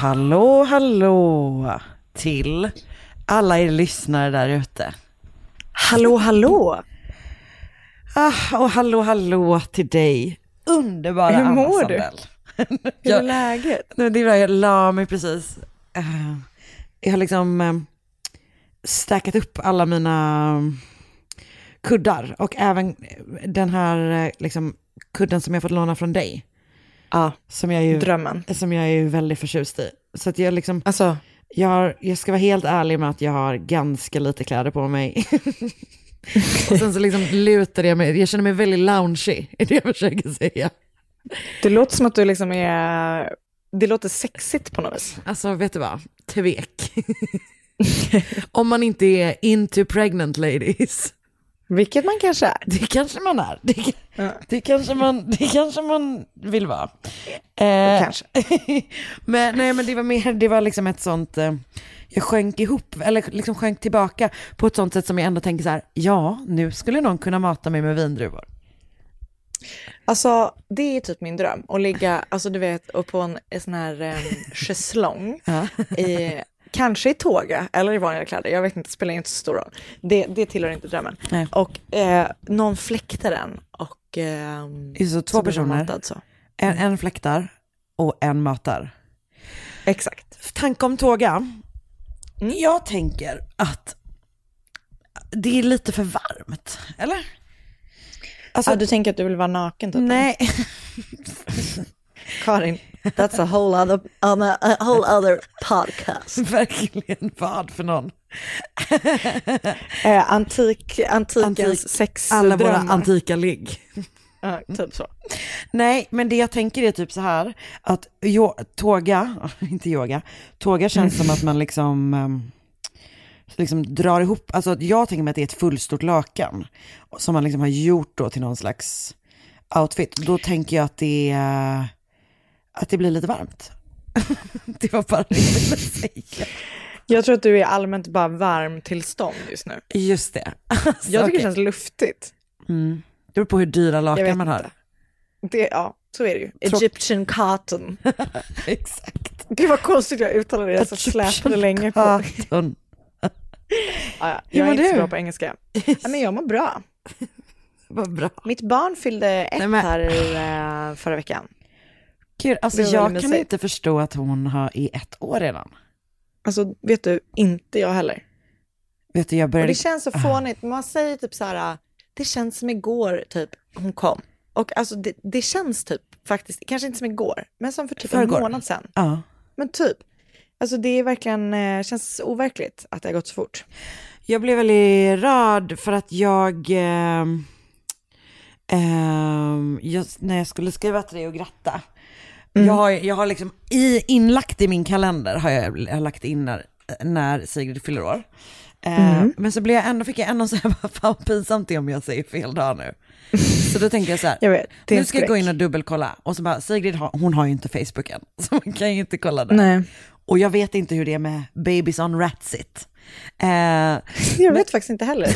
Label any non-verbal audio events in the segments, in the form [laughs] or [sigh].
Hallå, hallå till alla er lyssnare där ute. Hallå, hallå! Ah, och hallå, hallå till dig, underbara Hur mår du? [laughs] Hur är Jag- läget? Nej, Det är bra, jag la mig precis. Eh, jag har liksom uh, stackat upp alla mina mm, kuddar och även den här eh, liksom, kudden som jag fått låna från dig. Ja, Som jag, ju, drömmen. som jag är väldigt förtjust i. Så att jag liksom, Alltså, jag, har, jag ska vara helt ärlig med att jag har ganska lite kläder på mig. [laughs] och sen så liksom lutar jag mig, jag känner mig väldigt loungy, är det jag försöker säga. det låter som att du liksom är... Det låter sexigt på något vis. Alltså vet du vad, tvek. [laughs] Om man inte är into pregnant ladies. Vilket man kanske är. Det kanske man är. Det, Ja. det, kanske, man, det kanske man vill vara. Eh, Kanske. [laughs] men nej men det var mer, det var liksom ett sånt, eh, jag sjönk ihop, eller liksom sjönk tillbaka på ett sånt sätt som jag ändå tänker så här, ja nu skulle någon kunna mata mig med vindruvor. Alltså, det är typ min dröm. Att ligga, alltså du vet, och på en, en sån här um, [laughs] schäslong. I, kanske i tåga eller i vanliga kläder. Jag vet inte, det spelar inte så stor roll. Det, det tillhör inte drömmen. Nej. Och eh, någon fläktar den och... är så två så personer, matad så. en, en fläktar och en matar. Exakt. Tanke om tåga. Mm. Jag tänker att det är lite för varmt, eller? Alltså, ah, du tänker att du vill vara naken typ? nej, [laughs] Karin, that's a whole other, a whole other podcast. [laughs] verkligen vad för någon. [laughs] Eh, antik, antikens Antik- sexdrömmar. Alla våra antika ligg. [laughs] Ja, typ så. Nej, men det jag tänker är typ så här, att jo, tåga, inte yoga, tåga känns som att man liksom, ehm, liksom drar ihop, alltså jag tänker mig att det är ett fullstort lakan som man liksom har gjort då till någon slags outfit. Då tänker jag att det, är, att det blir lite varmt. [laughs] det var bara det jag ville säga. Jag tror att du är allmänt bara varm tillstånd just nu. Just det. [laughs] Alltså, Jag tycker okej. det känns luftigt. mm. Det beror på hur dyra lakan man har. Det, ja, så är det ju. Egyptian cotton. [laughs] Exakt. Det var konstigt jag uttalade det, jag så släpade länge på. Ja, Katon. ja, Hur jag är inte så du? bra på engelska. Ja, men jag mår bra. Vad bra. Mitt barn fyllde ett Nej, men- här eh, förra veckan. Gud, alltså jag kan inte förstå att hon har i ett år redan. Alltså, vet du, inte jag heller. Vet du, jag Och började... det känns så fånigt, man säger typ så här, det känns som igår typ hon kom. Och alltså det, det känns typ faktiskt, kanske inte som igår, men som för typ Förrgår. en månad sedan. Ja. Men typ. Alltså det är verkligen, eh, känns overkligt att det har gått så fort. Jag blev väldigt rörd för att jag, ehm, ehm, jag när jag skulle skriva till dig och gratta, jag, har, jag har liksom i, inlagt i min kalender har jag, jag har lagt in när, när Sigrid fyller år. Eh, Men så blev jag ändå, fick jag ändå säga, [laughs] vad fan pinsamt det är om jag säger fel dag nu. Så då tänkte jag så här, [laughs] Jag vet, nu ska jag gå in och dubbelkolla. Och så bara, Sigrid har, hon har ju inte Facebook än, [laughs] så man kan ju inte kolla där. Nej. Och jag vet inte hur det är med Babies on Ratsit. Eh, Jag vet faktiskt inte heller.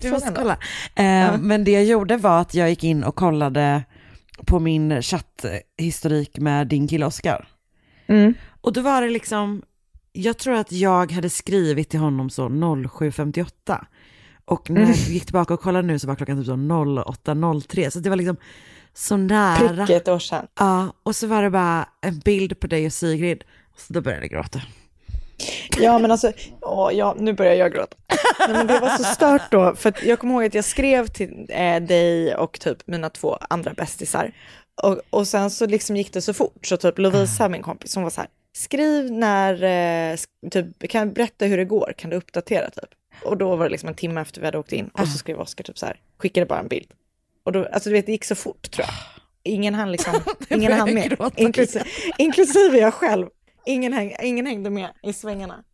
Du måste kolla. Eh, Men det jag gjorde var att jag gick in och kollade på min chatthistorik med din kille Oscar. Mm. Och då var det liksom, jag tror att jag hade skrivit till honom så 07.58. Och när jag gick tillbaka och kollade nu så var klockan typ så 08.03. Så det var liksom så nära. Prick ett år sedan. Ja, och så var det bara en bild på dig och Sigrid. Så då började jag gråta. Ja men alltså, åh, ja, nu börjar jag gråta. Nej, men det var så stört då, för jag kommer ihåg att jag skrev till eh, dig och typ mina två andra bästisar. Och, och sen så liksom gick det så fort, så typ Lovisa, min kompis, som var så här, skriv när, eh, typ, kan berätta hur det går, kan du uppdatera typ? Och då var det liksom en timme efter vi hade åkt in, och så skrev Oskar typ så här, skickade bara en bild. Och då, alltså du vet, det gick så fort tror jag. Ingen hann liksom, [laughs] ingen hann med, inklusive, inklusive jag själv. Ingen, häng, ingen hängde med i svängarna.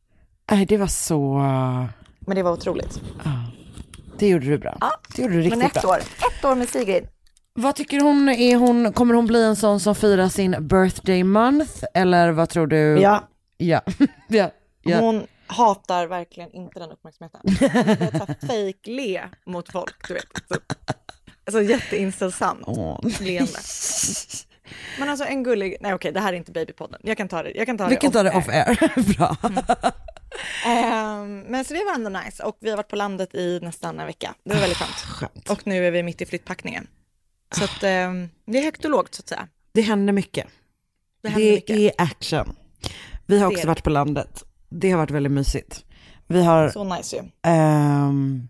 Nej, det var så... Men det var otroligt. Det gjorde du bra. Det gjorde du riktigt Men ett bra. år, ett år med Sigrid. Vad tycker hon, är hon, kommer hon bli en sån som firar sin birthday month? Eller vad tror du? Ja, Ja. [laughs] ja. ja. hon hatar verkligen inte den uppmärksamheten. Hon börjar ta fake le mot folk, du vet. Så, alltså jätteinställsamt Åh. leende. [laughs] Men alltså en gullig, nej okej det här är inte babypodden. Jag kan ta det, jag kan ta Vi det kan ta det off air. air. [laughs] bra. Ehm, men så det var ändå nice och vi har varit på landet i nästan en vecka. Det var väldigt skönt. Skönt. Och nu är vi mitt i flyttpackningen. Så att ehm, det är högt och lågt så att säga. Det händer mycket. Det Det, händer mycket. är action. Vi har Det också det. varit på landet. Det har varit väldigt mysigt. Vi har, Så nice ju. ehm,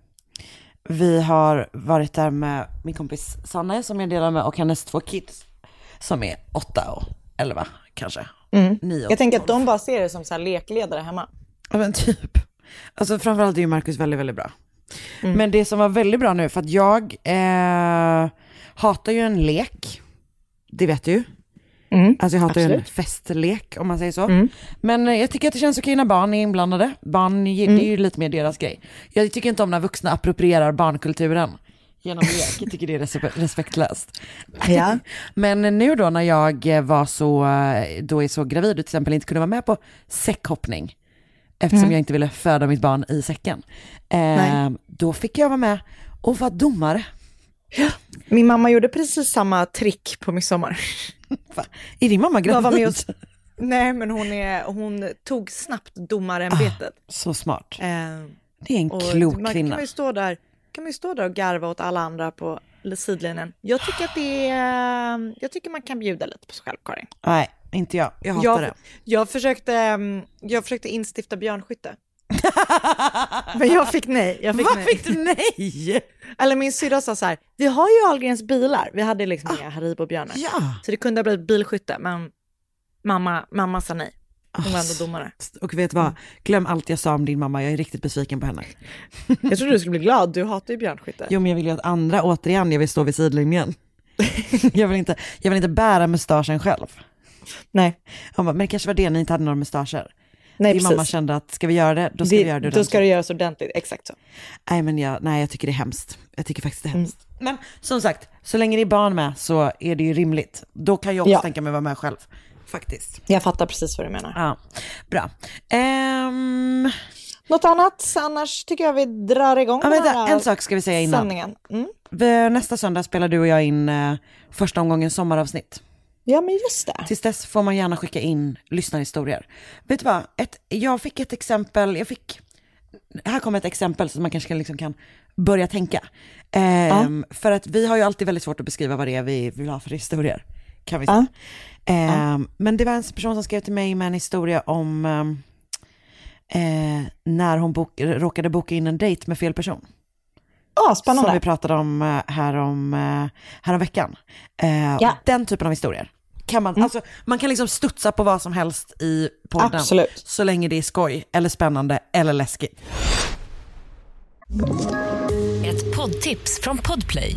vi har varit där med min kompis Sanne som jag delar med och hennes två kids som är åtta och elva kanske. Nio och Jag tänker att de bara ser det som så lekledare hemma. Ja men typ. Alltså framförallt är ju Marcus väldigt, väldigt bra. Men det som var väldigt bra nu, för att jag eh, hatar ju en lek. Det vet du ju. Alltså jag hatar ju en festlek om man säger så. Men eh, jag tycker att det känns okej när barn är inblandade. Barn, det är ju lite mer deras grej. Jag tycker inte om när vuxna approprierar barnkulturen genom lek. Jag tycker det är respe- respektlöst. [laughs] Ja. Men nu då när jag var så, då är så gravid och till exempel inte kunde vara med på säckhoppning, eftersom jag inte ville föda mitt barn i säcken, eh, då fick jag vara med och vara domare. Min mamma gjorde precis samma trick på midsommar. [laughs] Va? Är din mamma gravid? var med och, nej, men hon, är, hon tog snabbt domarämbetet. Så smart. Eh, Det är en och klok man kvinna. kan ju stå där, kan man ju stå där och garva åt alla andra på sidlinjen. Jag tycker att det är, jag tycker man kan bjuda lite på sig själv, Karin. Nej, inte jag. Jag hatar Jag, det. jag, försökte, mm, jag försökte instifta björnskytte. [laughs] Men jag fick nej. Jag fick Vad nej. fick du nej? [laughs] Eller min syrra sa så här, vi har ju Ahlgrens bilar. Vi hade liksom inga Haribo-björnar. Ja. Så det kunde ha blivit bilskytte, men mamma, mamma sa nej. Hon var ändå domare. Och vet vad, glöm allt jag sa om din mamma, jag är riktigt besviken på henne. Jag trodde du skulle bli glad, du hatar ju björnskytte. Jo men jag vill ju att andra, återigen, jag vill stå vid sidlinjen. [laughs] jag, vill inte, jag vill inte bära mustaschen själv. Nej, Han bara, men det kanske var det, ni inte hade några mustascher. nej Din precis. mamma kände att ska vi göra det, då ska vi göra det det, då ska det ordentligt. göras ordentligt, exakt så. Nej men jag, nej, jag tycker det är hemskt. Jag tycker faktiskt det är Mm. hemskt. Men som sagt, så länge det är barn med så är det ju rimligt. Då kan jag också Ja. tänka mig vara med själv. Faktiskt. Jag fattar precis vad du menar. Ja, bra. Ehm, Något annat? Annars tycker jag vi drar igång ja, vänta, en sak ska vi säga innan. sändningen. Mm. Nästa söndag spelar du och jag in eh, första omgången sommaravsnitt. Ja, men just det. Tills dess får man gärna skicka in lyssnarhistorier. Vet du vad? Ett, jag fick ett exempel, jag fick, här kommer ett exempel som man kanske kan, liksom kan börja tänka. Ehm, För att vi har ju alltid väldigt svårt att beskriva vad det är vi vill ha för historier. Kan vi säga. Ehm, Men det var en person som skrev till mig med en historia om ehm, eh, när hon bok, råkade boka in en dejt med fel person. Ja, Som vi spännande. pratade om eh, här om, eh, här om veckan. Eh, Ja. Mm. Den typen av historier. Kan man, alltså, man kan liksom studsa på vad som helst i podden. Absolut. Så länge det är skoj, eller spännande, eller läskigt. Ett poddtips från Podplay.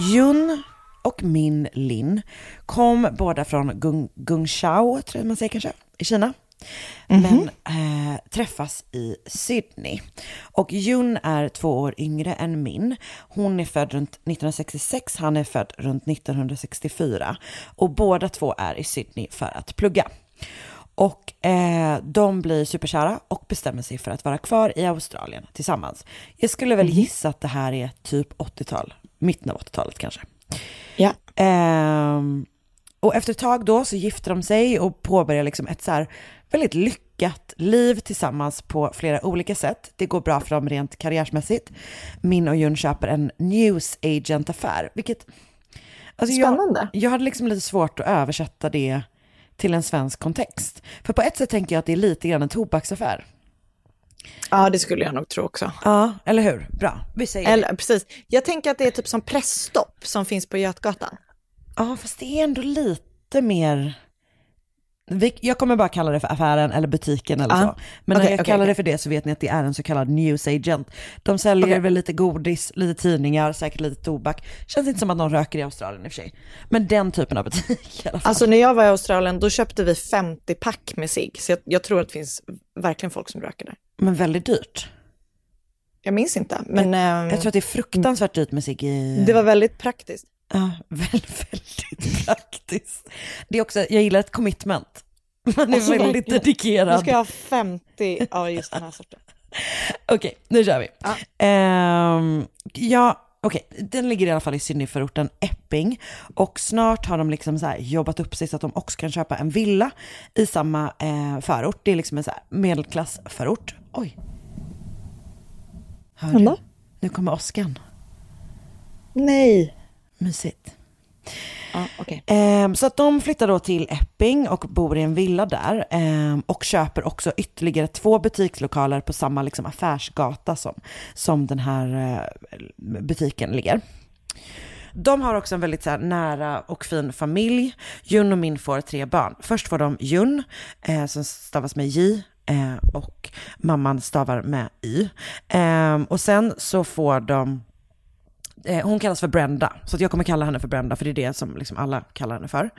Jun och Min Lin kom båda från Gung, Gungshao, tror jag man säger kanske, i Kina. Men eh, träffas i Sydney. Och Jun är två år yngre än Min. Hon är född runt 1966, han är född runt 1964. Och båda två är i Sydney för att plugga. Och eh, de blir superkära och bestämmer sig för att vara kvar i Australien tillsammans. Jag skulle väl gissa att det här är typ 80-tal, mitten av 80-talet kanske. Ja. Ehm, och efter ett tag då så gifter de sig och påbörjar liksom ett så här väldigt lyckat liv tillsammans på flera olika sätt. Det går bra för dem rent karriärsmässigt. Min och Jun köper en news agent-affär, vilket... Alltså Spännande. Jag, jag hade liksom lite svårt att översätta det till en svensk kontext. För på ett sätt tänker jag att det är lite grann en tobaksaffär. Ja, det skulle jag nog tro också. Ja, eller hur? Bra, vi säger det. Eller, precis. Jag tänker att det är typ som pressstopp som finns på Götgatan. Ja, fast det är ändå lite mer... Jag kommer bara kalla det för affären eller butiken eller Ja. så. Men när Okej, jag okej, kallar okej. det för det så vet ni att det är en så kallad news agent. De säljer väl lite godis, lite tidningar, säkert lite tobak. Känns inte som att någon röker i Australien i och för sig. Men den typen av butik i alla fall. Alltså när jag var i Australien då köpte vi 50 pack med cigg. Så jag, jag tror att det finns verkligen folk som röker där. Men väldigt dyrt. Jag minns inte, men ehm, Jag tror att det är fruktansvärt dyrt med cigg i... det var väldigt praktiskt. Ja, [laughs] väldigt, väldigt praktiskt. Det är också, jag gillar ett commitment. Man är Alltså, väldigt. Nu dedikerad. ska jag ha 50 av just den här sorten. [laughs] Okej, nu kör vi. Ja. Ehm, ja, okej, den ligger i alla fall i Sydneyförorten Epping och snart har de liksom så jobbat upp sig så att de också kan köpa en villa i samma eh, förort. Det är liksom en så här medelklassförort. Oj. Hör du? Nu kommer åskan. Nej. Mysigt. Ah, okay. eh, så att de flyttar då till Epping och bor i en villa där eh, och köper också ytterligare två butikslokaler på samma liksom, affärsgata som, som den här eh, butiken ligger. De har också en väldigt så här, nära och fin familj. Jun och Min får tre barn. Först får de Jun, eh, som stavas med J, eh, och mamman stavar med Y. Ehm, och sen så får de Eh, hon kallas för Brenda, så jag kommer kalla henne för Brenda, för det är det som liksom alla kallar henne för.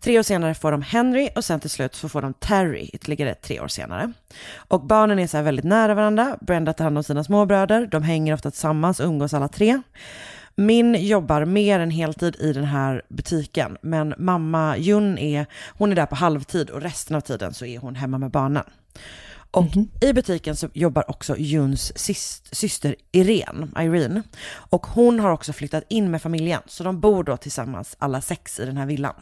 Tre år senare får de Henry och sen till slut så får de Terry, ytterligare tre år senare. Och barnen är så väldigt nära varandra. Brenda tar hand om sina småbröder, de hänger ofta tillsammans och umgås alla tre. Min jobbar mer än heltid i den här butiken, men mamma Jun är, hon är där på halvtid och resten av tiden så är hon hemma med barnen. Och i butiken så jobbar också Juns sys- syster Irene, Irene. Och hon har också flyttat in med familjen, så de bor då tillsammans alla sex i den här villan.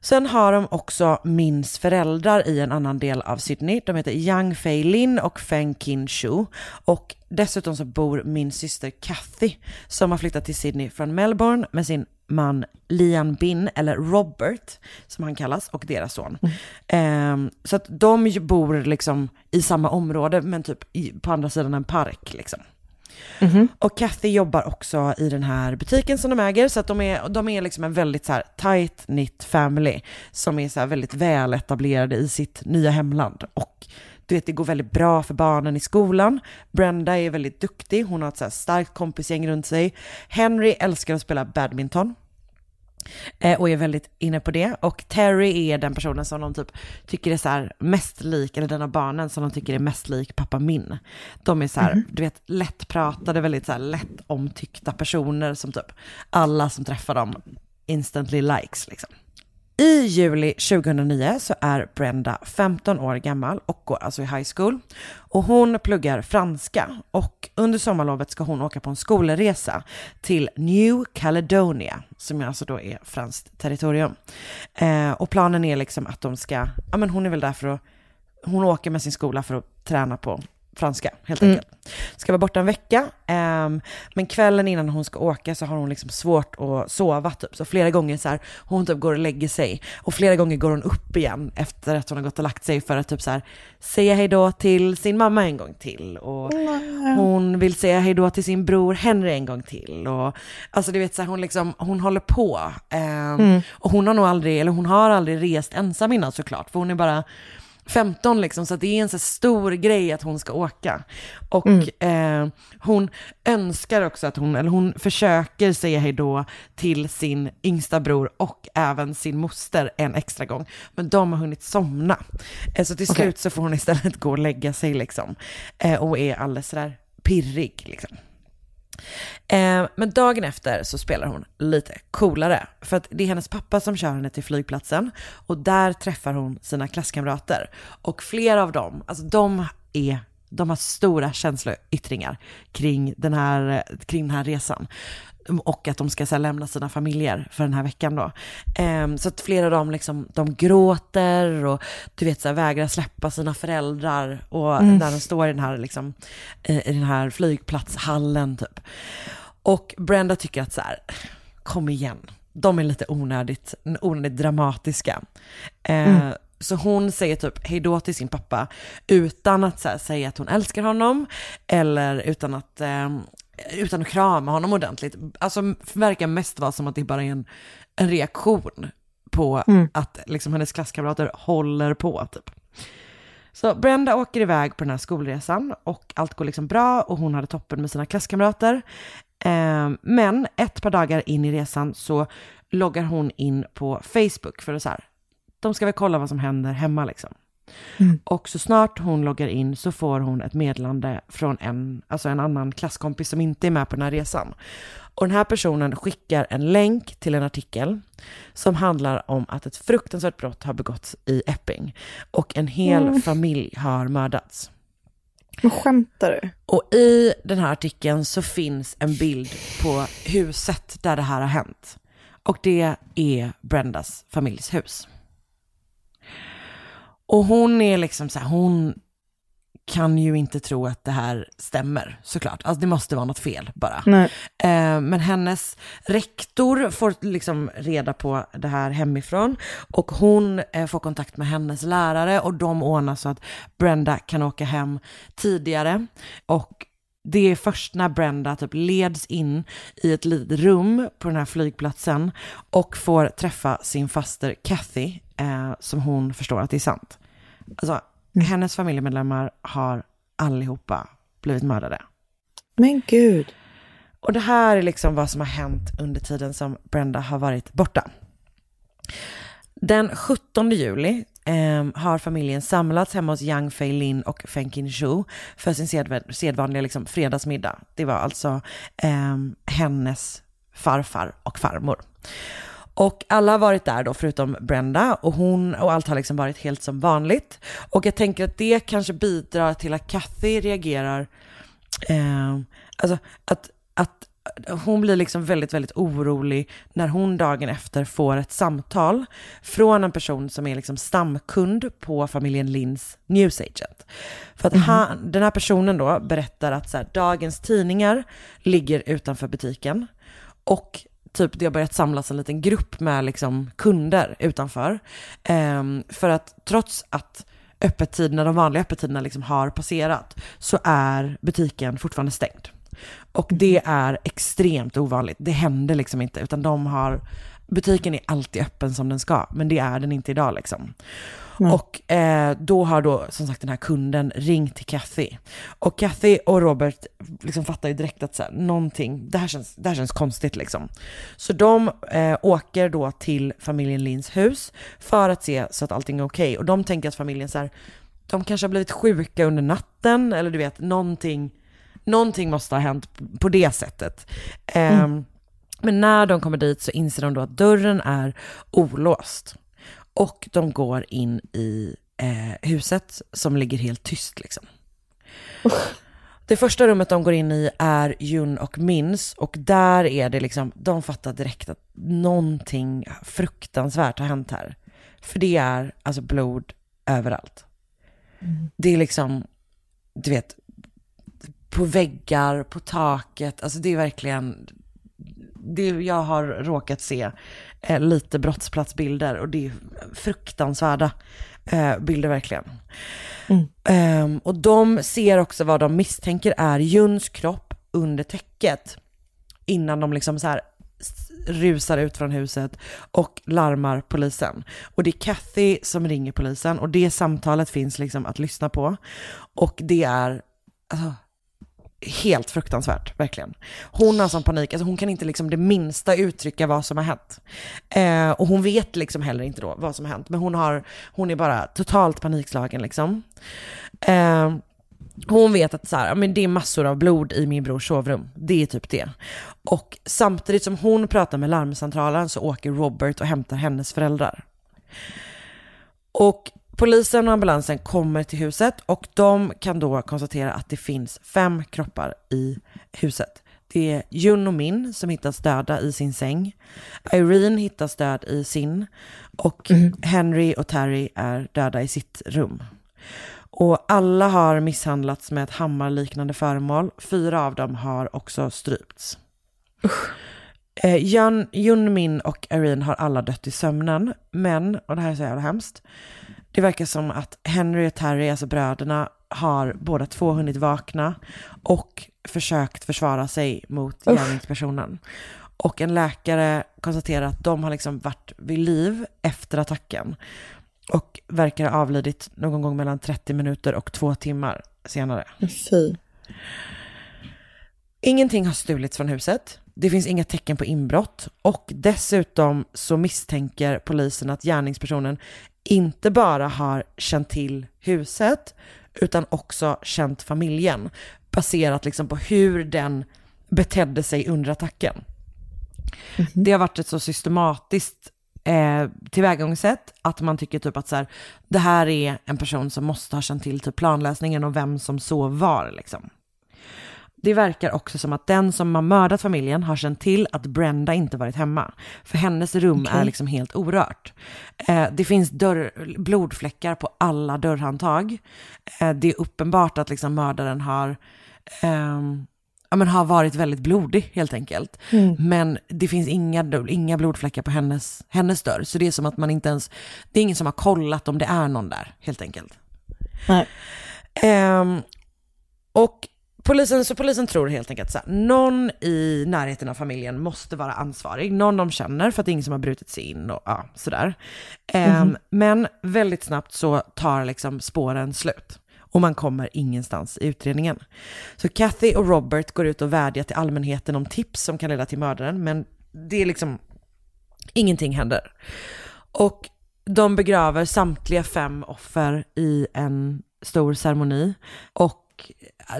Sen har de också Mins föräldrar i en annan del av Sydney. De heter Yang Fei Lin och Feng Kin Shu. Och dessutom så bor min syster Kathy som har flyttat till Sydney från Melbourne med sin man Lian Bin, eller Robert som han kallas, och deras son. Ehm, så att de bor liksom i samma område men typ i, på andra sidan en park liksom. Och Kathy jobbar också i den här butiken som de äger, så att de är, de är liksom en väldigt så här tight knit family som är så här väldigt väl etablerade i sitt nya hemland. Och du vet, det går väldigt bra för barnen i skolan. Brenda är väldigt duktig, hon har ett så starkt kompisgäng runt sig. Henry älskar att spela badminton. Eh, och är väldigt inne på det. Och Terry är den personen som de typ tycker är så här mest lik, eller den av barnen som de tycker är mest lik pappa min. De är så här, du vet, lättpratade, väldigt så här lätt omtyckta personer som typ alla som träffar dem instantly likes liksom. I juli 2009 så är Brenda 15 år gammal och går alltså i high school. Och hon pluggar franska och under sommarlovet ska hon åka på en skolresa till New Caledonia, som alltså då är franskt territorium. Eh, och planen är liksom att de ska, ja men hon är väl där för att, hon åker med sin skola för att träna på franska helt Mm. enkelt. Ska vara borta en vecka, ehm, men kvällen innan hon ska åka så har hon liksom svårt att sova typ. Så flera gånger så här, hon typ går och lägger sig och flera gånger går hon upp igen efter att hon har gått och lagt sig för att typ så här säga hej då till sin mamma en gång till och hon vill säga hej då till sin bror Henry en gång till och alltså du vet så här, hon liksom, hon håller på. Ehm, Och hon har nog aldrig, eller hon har aldrig rest ensam innan såklart, för hon är bara 15 liksom, så det är en så stor grej att hon ska åka. Och eh, hon önskar också att hon, eller hon försöker säga hej då till sin yngsta bror och även sin moster en extra gång. Men de har hunnit somna. Eh, så till Okej. slut så får hon istället gå och lägga sig liksom. Eh, och är alldeles sådär pirrig liksom. Eh, men dagen efter så spelar hon lite coolare. För att det är hennes pappa som kör henne till flygplatsen. Och där träffar hon sina klasskamrater. Och flera av dem, alltså de är de har stora känsloyttringar kring den här, kring den här resan. Och att de ska så här, lämna sina familjer för den här veckan då. Ehm, så att flera av dem liksom, de gråter och du vet så här, vägrar släppa sina föräldrar. Och när de står i den här, liksom, eh, i den här flygplatshallen typ. Och Brenda tycker att så här, kom igen, de är lite onödigt, onödigt dramatiska. Eh, Så hon säger typ hej då till sin pappa utan att här, säga att hon älskar honom eller utan att, eh, utan att krama honom ordentligt. Alltså verkar mest vara som att det bara är en, en reaktion på att liksom, hennes klasskamrater håller på typ. Så Brenda åker iväg på den här skolresan och allt går liksom bra och hon hade toppen med sina klasskamrater. Eh, men ett par dagar in i resan så loggar hon in på Facebook för att så här, de ska väl kolla vad som händer hemma liksom. Och så snart hon loggar in så får hon ett meddelande från en, alltså en annan klasskompis som inte är med på den här resan. Och den här personen skickar en länk till en artikel som handlar om att ett fruktansvärt brott har begåtts i Epping och en hel familj har mördats. Men skämtar du? Och i den här artikeln så finns en bild på huset där det här har hänt. Och det är Brendas familjs hus. Och hon är liksom så här, hon kan ju inte tro att det här stämmer såklart. Alltså det måste vara något fel bara. Eh, men hennes rektor får liksom reda på det här hemifrån och hon eh, får kontakt med hennes lärare och de ordnar så att Brenda kan åka hem tidigare. Och det är först när Brenda typ leds in i ett litet rum på den här flygplatsen och får träffa sin faster Kathy eh, som hon förstår att det är sant. Alltså, hennes familjemedlemmar har allihopa blivit mördade. Men gud. Och det här är liksom vad som har hänt under tiden som Brenda har varit borta. Den 17 juli eh, har familjen samlats hemma hos Yang Fei Lin och Feng Kin Shu för sin sedv- sedvanliga liksom, fredagsmiddag. Det var alltså eh, hennes farfar och farmor. Och alla har varit där då förutom Brenda och hon och allt har liksom varit helt som vanligt. Och jag tänker att det kanske bidrar till att Kathy reagerar, eh, alltså att, att hon blir liksom väldigt, väldigt orolig när hon dagen efter får ett samtal från en person som är liksom stamkund på familjen Lins newsagent. För att han, den här personen då berättar att så här, dagens tidningar ligger utanför butiken och typ det har börjat samlas en liten grupp med liksom kunder utanför. Ehm, för att trots att öppettiderna, de vanliga öppettiderna liksom har passerat så är butiken fortfarande stängd. Och det är extremt ovanligt. Det händer liksom inte, utan de har, butiken är alltid öppen som den ska, men det är den inte idag liksom. Och eh, då har då som sagt den här kunden ringt till Kathy. Och Kathy och Robert liksom fattar ju direkt att så här, någonting, det här, känns, det här känns konstigt liksom. Så de eh, åker då till familjen Lins hus för att se så att allting är okej. Och de tänker att familjen så här, de kanske har blivit sjuka under natten eller du vet någonting, någonting måste ha hänt på det sättet. Ehm, Men när de kommer dit så inser de då att dörren är olåst. Och de går in i eh, huset som ligger helt tyst liksom. Det första rummet de går in i är Jun och Mins och där är det liksom, de fattar direkt att någonting fruktansvärt har hänt här. För det är alltså blod överallt. Det är liksom, du vet, på väggar, på taket. Alltså det är verkligen, det jag har råkat se eh, lite brottsplatsbilder och det är fruktansvärda eh, bilder verkligen. Ehm, och de ser också vad de misstänker är Juns kropp under täcket innan de liksom så här rusar ut från huset och larmar polisen. Och det är Kathy som ringer polisen och det samtalet finns liksom att lyssna på. Och det är alltså, helt fruktansvärt, verkligen. Hon har sån panik, alltså hon kan inte liksom det minsta uttrycka vad som har hänt. Eh, och hon vet liksom heller inte då vad som har hänt, men hon, har, hon är bara totalt panikslagen liksom. Eh, hon vet att så här, men det är massor av blod i min brors sovrum. Det är typ det. Och samtidigt som hon pratar med larmcentralen så åker Robert och hämtar hennes föräldrar. Och polisen och ambulansen kommer till huset och de kan då konstatera att det finns fem kroppar i huset. Det är Jun och Min som hittas döda i sin säng. Irene hittas död i sin. Och Henry och Terry är döda i sitt rum. Och alla har misshandlats med ett hammarliknande föremål. Fyra av dem har också strypts. Eh, Jun, Jun, Min och Irene har alla dött i sömnen. Men, och det här är så jävla hemskt, det verkar som att Henry och Terry, alltså bröderna, har båda två hunnit vakna och försökt försvara sig mot gärningspersonen. Och en läkare konstaterar att de har liksom varit vid liv efter attacken och verkar ha avlidit någon gång mellan 30 minuter och två timmar senare. Fy. Ingenting har stulits från huset. Det finns inga tecken på inbrott och dessutom så misstänker polisen att gärningspersonen inte bara har känt till huset utan också känt familjen baserat liksom på hur den betedde sig under attacken. Det har varit ett så systematiskt eh, tillvägagångssätt att man tycker typ att så här, det här är en person som måste ha känt till typ planlösningen och vem som sov var liksom. Det verkar också som att den som har mördat familjen har känt till att Brenda inte varit hemma. För hennes rum är liksom helt orört. Eh, det finns dörr, blodfläckar på alla dörrhandtag. Eh, det är uppenbart att liksom mördaren har, ehm, ja, men har varit väldigt blodig helt enkelt. Men det finns inga, inga blodfläckar på hennes, hennes dörr. Så det är som att man inte ens, det är ingen som har kollat om det är någon där helt enkelt. Nej. Ehm, och polisen, så polisen tror helt enkelt här, någon i närheten av familjen måste vara ansvarig, någon de känner för att det är ingen som har brutit sig in och ja, sådär. Ehm, Men väldigt snabbt så tar liksom spåren slut och man kommer ingenstans i utredningen. Så Kathy och Robert går ut och vädjar till allmänheten om tips som kan leda till mördaren, men det är liksom, ingenting händer. Och de begraver samtliga fem offer i en stor ceremoni. Och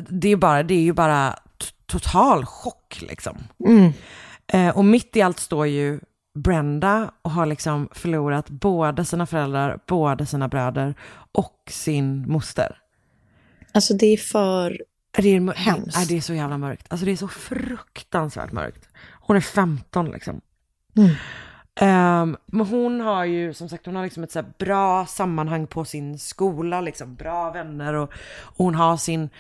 det är, bara, det är ju bara total chock liksom. Eh, och mitt i allt står ju Brenda och har liksom förlorat båda sina föräldrar, båda sina bröder och sin moster. Alltså det är för... Det är, Hemskt. Ja, det är så jävla mörkt. Alltså det är så fruktansvärt mörkt. Hon är 15 liksom. Ehm, men hon har ju som sagt hon har liksom ett så bra sammanhang på sin skola, liksom bra vänner och, och hon har sin,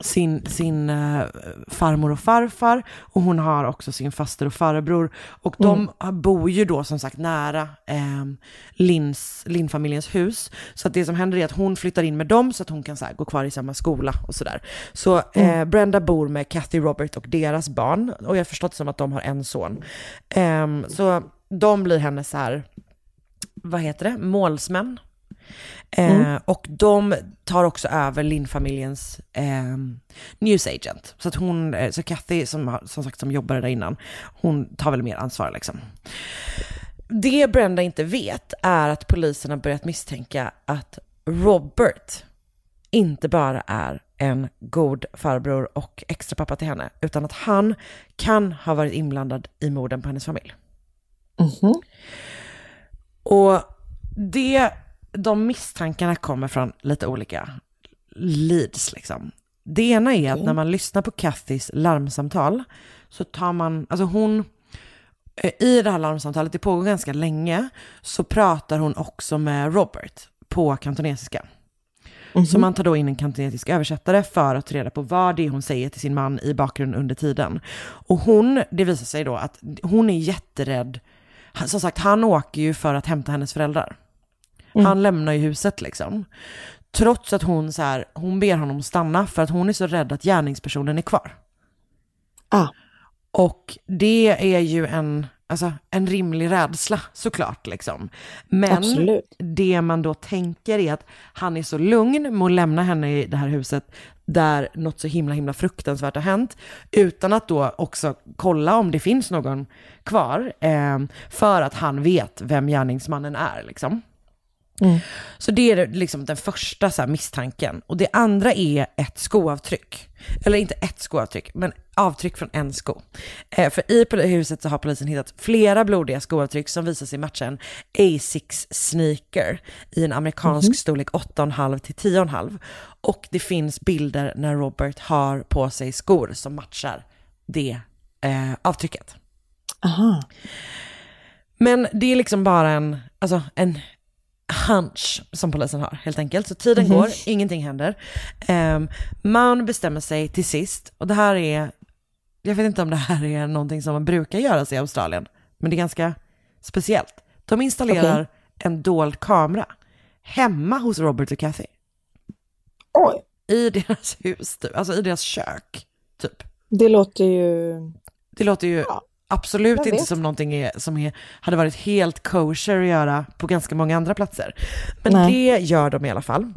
sin, sin eh, farmor och farfar och hon har också sin faster och farbror. Och de bor ju då som sagt nära eh, Lins, Linn-familjens hus. Så att det som händer är att hon flyttar in med dem så att hon kan så här, gå kvar i samma skola och sådär. Så eh, Brenda bor med Kathy, Robert och deras barn. Och jag har förstått som att de har en son. Ehm, så de blir hennes så här, vad heter det, målsmän. Eh, Och de tar också över Linn-familjens eh, news agent. Så att hon, eh, så Kathy som, som sagt som jobbade där innan, hon tar väl mer ansvar liksom. Det Brenda inte vet är att polisen har börjat misstänka att Robert inte bara är en god farbror och extra pappa till henne, utan att han kan ha varit inblandad i morden på hennes familj. Och det, de misstankarna kommer från lite olika leads liksom. Det ena är att när man lyssnar på Kathys larmsamtal så tar man, alltså hon, eh, i det här larmsamtalet, det pågår ganska länge, så pratar hon också med Robert på kantonesiska. Så man tar då in en kantonetisk översättare för att ta reda på vad det är hon säger till sin man i bakgrunden under tiden. Och hon, det visar sig då att hon är jätterädd. Som sagt, han åker ju för att hämta hennes föräldrar. Han lämnar ju huset liksom. Trots att hon, så här, hon ber honom stanna för att hon är så rädd att gärningspersonen är kvar. Ah. Och det är ju en, alltså, en rimlig rädsla såklart. Liksom. Men Absolut. det man då tänker är att han är så lugn med att lämna henne i det här huset där något så himla himla fruktansvärt har hänt, utan att då också kolla om det finns någon kvar, eh, för att han vet vem gärningsmannen är. Liksom. Så det är liksom den första så misstanken. Och det andra är ett skoavtryck. Eller inte ett skoavtryck, men avtryck från en sko. Eh, för i huset så har polisen hittat flera blodiga skoavtryck som visar sig matcha en Asics sneaker i en amerikansk storlek 8,5 till 10,5. Och det finns bilder när Robert har på sig skor som matchar det eh, avtrycket. Aha. Men det är liksom bara en, alltså en hunch som polisen har helt enkelt. Så tiden går, ingenting händer. Um, man bestämmer sig till sist, och det här är, jag vet inte om det här är någonting som man brukar göra i Australien, men det är ganska speciellt. De installerar en dold kamera hemma hos Robert och Kathy. Oj, I deras hus, typ. alltså i deras kök, typ. det låter ju... Det låter ju absolut inte som någonting är, som är, hade varit helt kosher att göra på ganska många andra platser. Men Nej. det gör de i alla fall.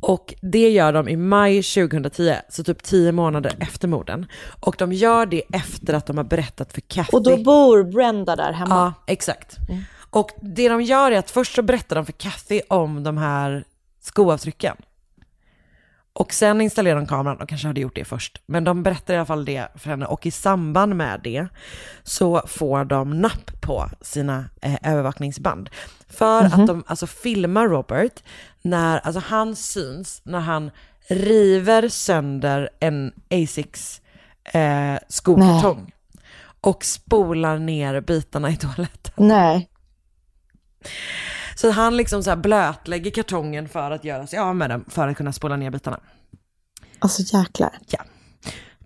Och det gör de i maj 2010, så typ tio månader efter morden. Och de gör det efter att de har berättat för Kathy. Och då bor Brenda där hemma? Ja, exakt. Och det de gör är att först så berättar de för Kathy om de här skoavtrycken. Och sen installerar de kameran, de kanske hade gjort det först. Men de berättar i alla fall det för henne och i samband med det så får de napp på sina eh, övervakningsband. För att de alltså filmar Robert när, alltså han syns när han river sönder en Asics eh, skokartong. Och spolar ner bitarna i toaletten. Nej. Så han liksom så här blötlägger kartongen för att göra sig av med den, för att kunna spola ner bitarna. Alltså jäklar. Ja.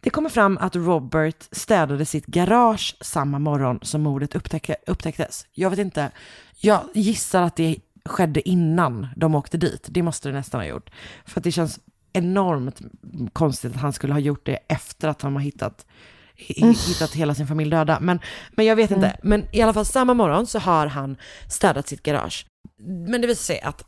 Det kommer fram att Robert städade sitt garage samma morgon som mordet upptäck- upptäcktes. Jag vet inte, jag gissar att det skedde innan de åkte dit. Det måste det nästan ha gjort. För att det känns enormt konstigt att han skulle ha gjort det efter att han har hittat, hi- hittat hela sin familj döda. Men, men jag vet inte. Men i alla fall samma morgon så har han städat sitt garage. Men det visar sig att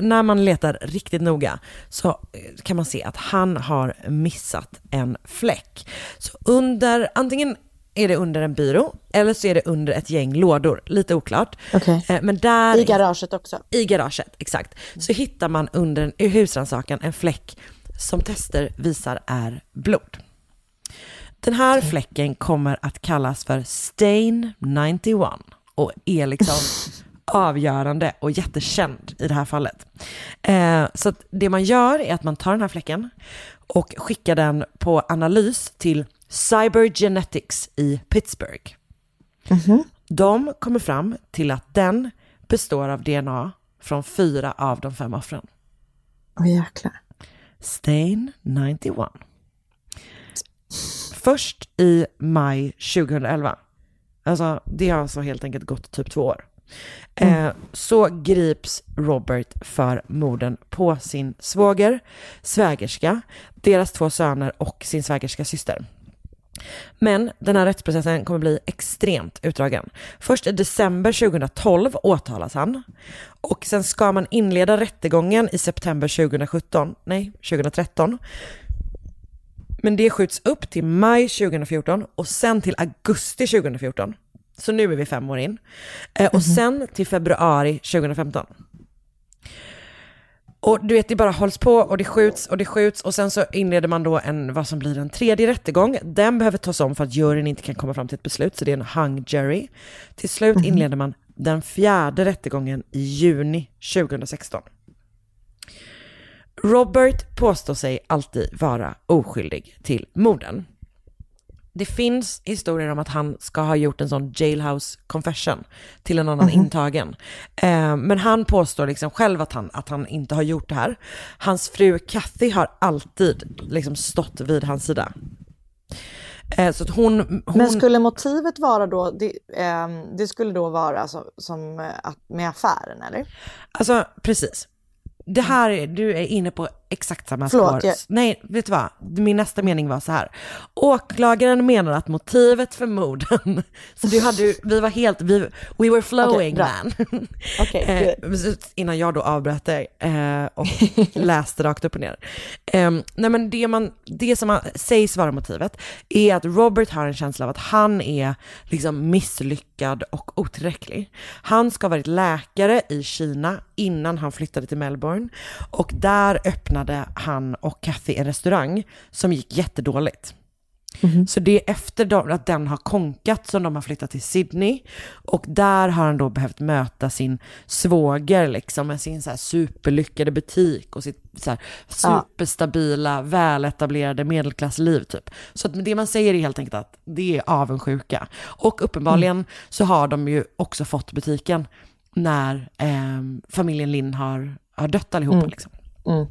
när man letar riktigt noga så eh, kan man se att han har missat en fläck. Så under, antingen är det under en byrå eller så är det under ett gäng lådor, lite oklart. Okej. Eh, Men där, I garaget också? i garaget, exakt. Så hittar man under husrannsakan en fläck som tester visar är blod. Den här fläcken kommer att kallas för Stain 91 och är liksom [laughs] avgörande och jättekänd i det här fallet. Eh, så det man gör är att man tar den här fläcken och skickar den på analys till Cybergenetics i Pittsburgh. De kommer fram till att den består av DNA från fyra av de fem offren. Åh jäklar. Stain 91. Först i maj 2011, alltså det har alltså helt enkelt gått typ två år, eh, så grips Robert för morden på sin svåger, svägerska, deras två söner och sin svägerska syster. Men den här rättsprocessen kommer bli extremt utdragen. Först i december 2012 åtalas han och sen ska man inleda rättegången i september 2017, nej 2013. Men det skjuts upp till maj 2014 och sen till augusti 2014. Så nu är vi fem år in. Eh, och sen till februari 2015. Och du vet, det bara hålls på och det skjuts och det skjuts och sen så inleder man då en, vad som blir en tredje rättegång. Den behöver tas om för att juryn inte kan komma fram till ett beslut, så det är en hung jury. Till slut inleder man den fjärde rättegången i juni 2016. Robert påstår sig alltid vara oskyldig till morden. det finns historier om att han ska ha gjort en sån jailhouse confession till en annan Mhm. intagen. Eh, men han påstår liksom själv att han, att han inte har gjort det här. Hans fru Kathy har alltid liksom stått vid hans sida. Eh, så hon, hon... Men skulle motivet vara då, det, ehm, det skulle då vara som, som eh, att, med affären eller? Alltså precis. Det här, är- du är inne på exakt samma Förlåt, spår. jag- Nej, vet du vad? Min nästa mening var så här. Åklagaren menar att motivet för morden, [laughs] så du hade vi var helt, vi, we were flowing bra. man. [laughs] Okej, [laughs] Eh, innan jag då avbröt dig eh, och läste rakt upp och ner. Eh, nej men det, man, det som man, sägs vara motivet är att Robert har en känsla av att han är liksom misslyckad och otillräcklig. Han ska ha varit läkare i Kina innan han flyttade till Melbourne och där öppnade han och Kathy en restaurang som gick jättedåligt. Så det är efter att den har konkat som de har flyttat till Sydney. Och där har han då behövt möta sin svåger liksom med sin så här superlyckade butik och sitt så här superstabila, väletablerade medelklassliv typ. Så att det man säger är helt enkelt att det är avundsjuka. Och uppenbarligen så har de ju också fått butiken när eh, familjen Linn har, har dött allihopa Mm. liksom. Mm.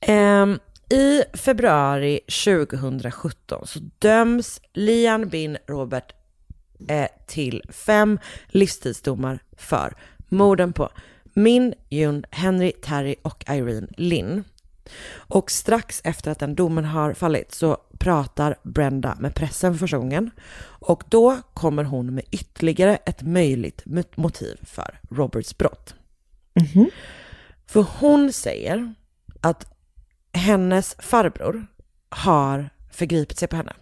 Ehm, I februari 2017 så döms Lian bin Robert eh, till fem livstidsdomar för morden på Min, Jun, Henry, Terry och Irene Lin. Och strax efter att den domen har fallit så pratar Brenda med pressen för första gången. Och då kommer hon med ytterligare ett möjligt mot- motiv för Roberts brott. För hon säger att hennes farbror har förgripit sig på henne.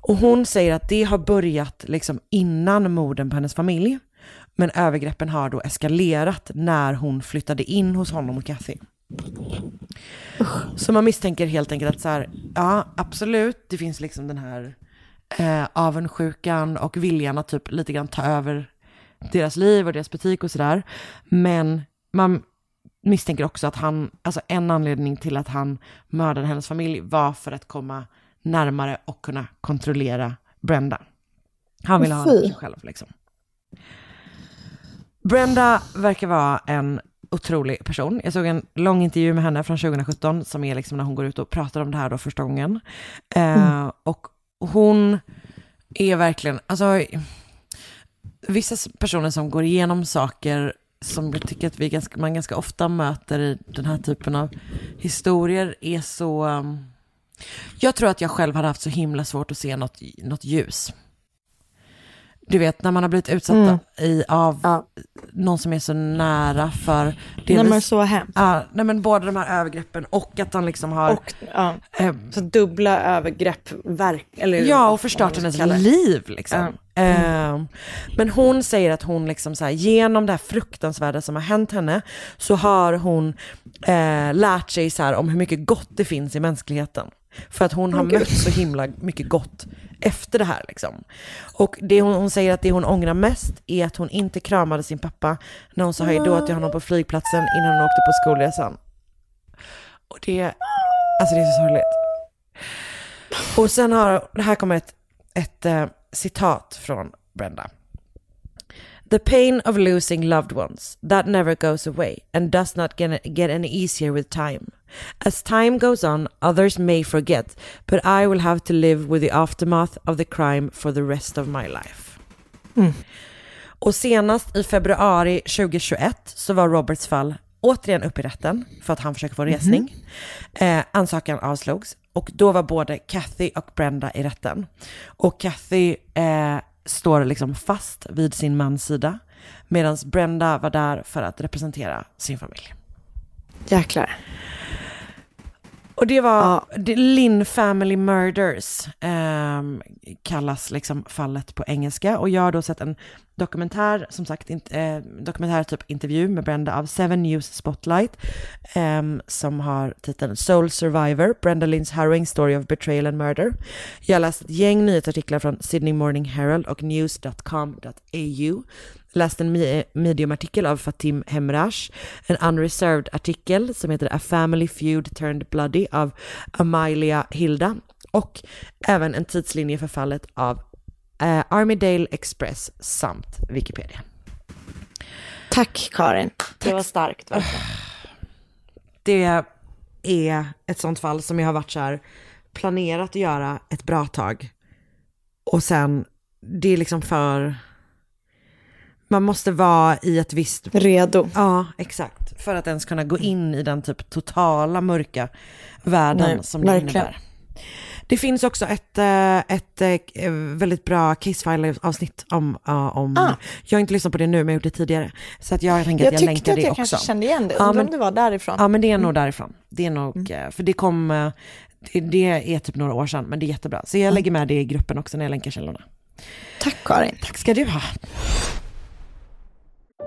Och hon säger att det har börjat liksom innan morden på hennes familj. Men övergreppen har då eskalerat när hon flyttade in hos honom och Kathy. Så man misstänker helt enkelt att så här, ja absolut, det finns liksom den här eh, avundsjukan och viljan att typ lite grann ta över deras liv och deras butik och sådär. Men man misstänker också att han, alltså en anledning till att han mördade hennes familj var för att komma närmare och kunna kontrollera Brenda. Han ville ha henne för sig själv liksom. Brenda verkar vara en otrolig person. Jag såg en lång intervju med henne från 2017 som är liksom när hon går ut och pratar om det här då första gången. Eh, och hon är verkligen, alltså vissa personer som går igenom saker som jag tycker att vi ganska, man ganska ofta möter i den här typen av historier är så... um, jag tror att jag själv hade haft så himla svårt att se något, något ljus. Du vet, när man har blivit utsatt Mm. i, av någon som är så nära för... Nej, men så hemskt. Ja, nej men både de här övergreppen och att han liksom har... Och ja, eh, så dubbla övergrepp, verk, eller Ja, och förstört hennes liv liksom. Ja. Eh, men hon säger att hon liksom så här, genom det här fruktansvärda som har hänt henne så har hon eh, lärt sig så här om hur mycket gott det finns i mänskligheten. För att hon har Gud. mött så himla mycket gott efter det här liksom. Och det hon, hon säger att det hon ångrar mest är att hon inte kramade sin pappa när hon sa hej då till honom på flygplatsen innan hon åkte på skolresan. Och det, alltså det är så sorgligt. Och sen har, här kommer ett, ett eh, citat från Brenda. The pain of losing loved ones, that never goes away and does not get, get any easier with time. As time goes on, others may forget, but I will have to live with the aftermath of the crime for the rest of my life. Mm. Och senast i februari 2021 så var Roberts fall återigen upp i rätten för att han försöker få resning. Eh, ansökan avslogs och då var både Kathy och Brenda i rätten. Och Kathy eh, står liksom fast vid sin mans sida medan Brenda var där för att representera sin familj. Jäklar. Och det var det, Lynn Family Murders ehm, kallas liksom fallet på engelska. Och jag har då sett en dokumentär, som sagt, in, eh, dokumentär typ intervju med Brenda av Seven News Spotlight ehm, som har titeln Soul Survivor, Brenda Lynns harrowing story of betrayal and murder. Jag har läst ett gäng nyhetsartiklar från Sydney Morning Herald och news.com.au läst en me- mediumartikel av Fatim Hemrash, en unreserved artikel som heter A Family Feud Turned Bloody av Amalia Hilda Och även en tidslinje för fallet av eh, Armydale Express samt Wikipedia. Tack Karin, det var starkt verkligen. Det är ett sånt fall som jag har varit så här planerat att göra ett bra tag. Och sen, det är liksom för... Man måste vara i ett visst... Redo. Ja, exakt. För att ens kunna gå in i den typ totala mörka världen Nej, som det verkligen. innebär. Det finns också ett, eh, ett eh, väldigt bra Casefile-avsnitt om, om Ah. jag har inte lyssnat på det nu men jag har gjort det tidigare. Så att jag tänker Jag att jag tyckte länkar att det jag också. kanske kände igen det, Ja, men- om det var därifrån. Ja men det är nog Mm. därifrån. Det är nog, eh, för det kom, eh, det, det är typ några år sedan men det är jättebra. Så jag lägger med det i gruppen också när jag länkar källorna. Tack Karin. Tack ska du ha.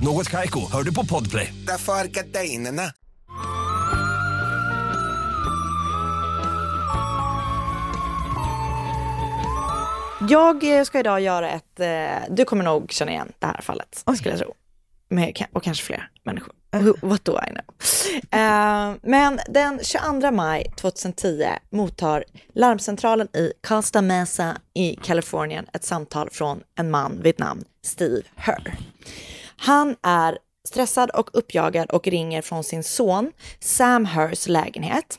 Något Kaiko, hör du på Podplay. Därför är gardinerna. Jag eh, ska idag göra ett, eh, du kommer nog känna igen det här fallet, skulle jag tro. Med, och kanske fler människor. What do I know? Eh, men den 22 maj 2010 mottar larmcentralen i Costa Mesa i Kalifornien ett samtal från en man vid namn Steve Herr. Han är stressad och uppjagad och ringer från sin son Sam Hurs lägenhet.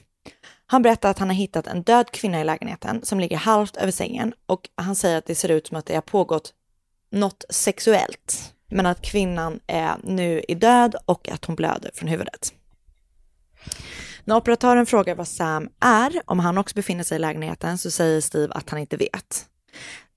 Han berättar att han har hittat en död kvinna i lägenheten som ligger halvt över sängen och han säger att det ser ut som att det har pågått något sexuellt. Men att kvinnan är nu är död och att hon blöder från huvudet. När operatören frågar vad Sam är, om han också befinner sig i lägenheten, så säger Steve att han inte vet.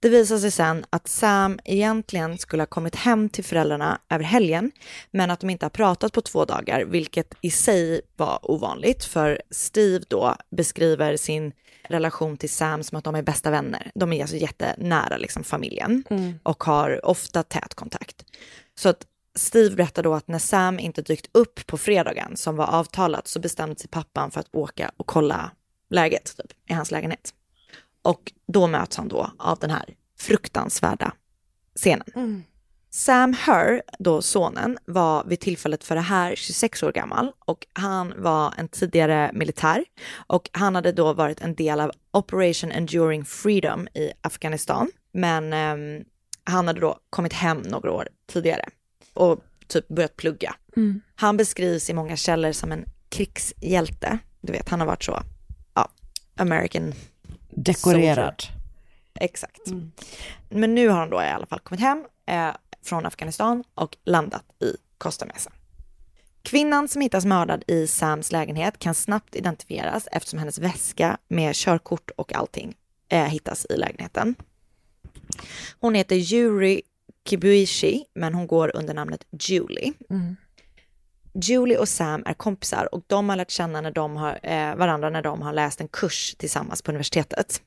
Det visar sig sen att Sam egentligen skulle ha kommit hem till föräldrarna över helgen, men att de inte har pratat på två dagar, vilket i sig var ovanligt, för Steve då beskriver sin relation till Sam som att de är bästa vänner. De är alltså jättenära liksom familjen och har ofta tät kontakt. Så att Steve berättar då att när Sam inte dykt upp på fredagen som var avtalat så bestämde sig pappan för att åka och kolla läget typ, i hans lägenhet. Och då möts han då av den här fruktansvärda scenen. Sam Herr, då sonen, var vid tillfället för det här 26 år gammal och han var en tidigare militär och han hade då varit en del av Operation Enduring Freedom i Afghanistan. Men ehm, han hade då kommit hem några år tidigare och typ börjat plugga. Mm. Han beskrivs i många källor som en krigshjälte. Du vet, han har varit så, ja, American Dekorerad. soldier. Exakt. Men nu har han då i alla fall kommit hem eh, från Afghanistan och landat i Costa Mesa. Kvinnan som hittas mördad i Sams lägenhet kan snabbt identifieras eftersom hennes väska med körkort och allting eh, hittas i lägenheten. Hon heter Yuri Kibuishi, men hon går under namnet Julie. Julie och Sam är kompisar och de har lärt känna när de har, eh, varandra när de har läst en kurs tillsammans på universitetet.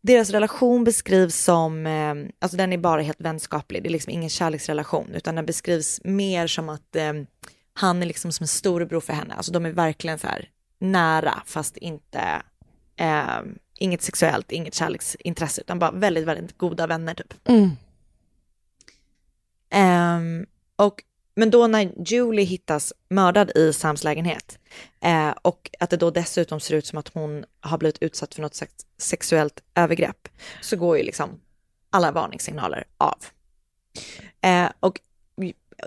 Deras relation beskrivs som, eh, alltså den är bara helt vänskaplig, det är liksom ingen kärleksrelation, utan den beskrivs mer som att eh, han är liksom som en storebror för henne, alltså de är verkligen så här nära, fast inte, eh, inget sexuellt, inget kärleksintresse, utan bara väldigt, väldigt goda vänner typ. Mm. Ehm, och, men då när Julie hittas mördad i Sams lägenhet eh, och att det då dessutom ser ut som att hon har blivit utsatt för något slags sexuellt övergrepp så går ju liksom alla varningssignaler av. Eh, och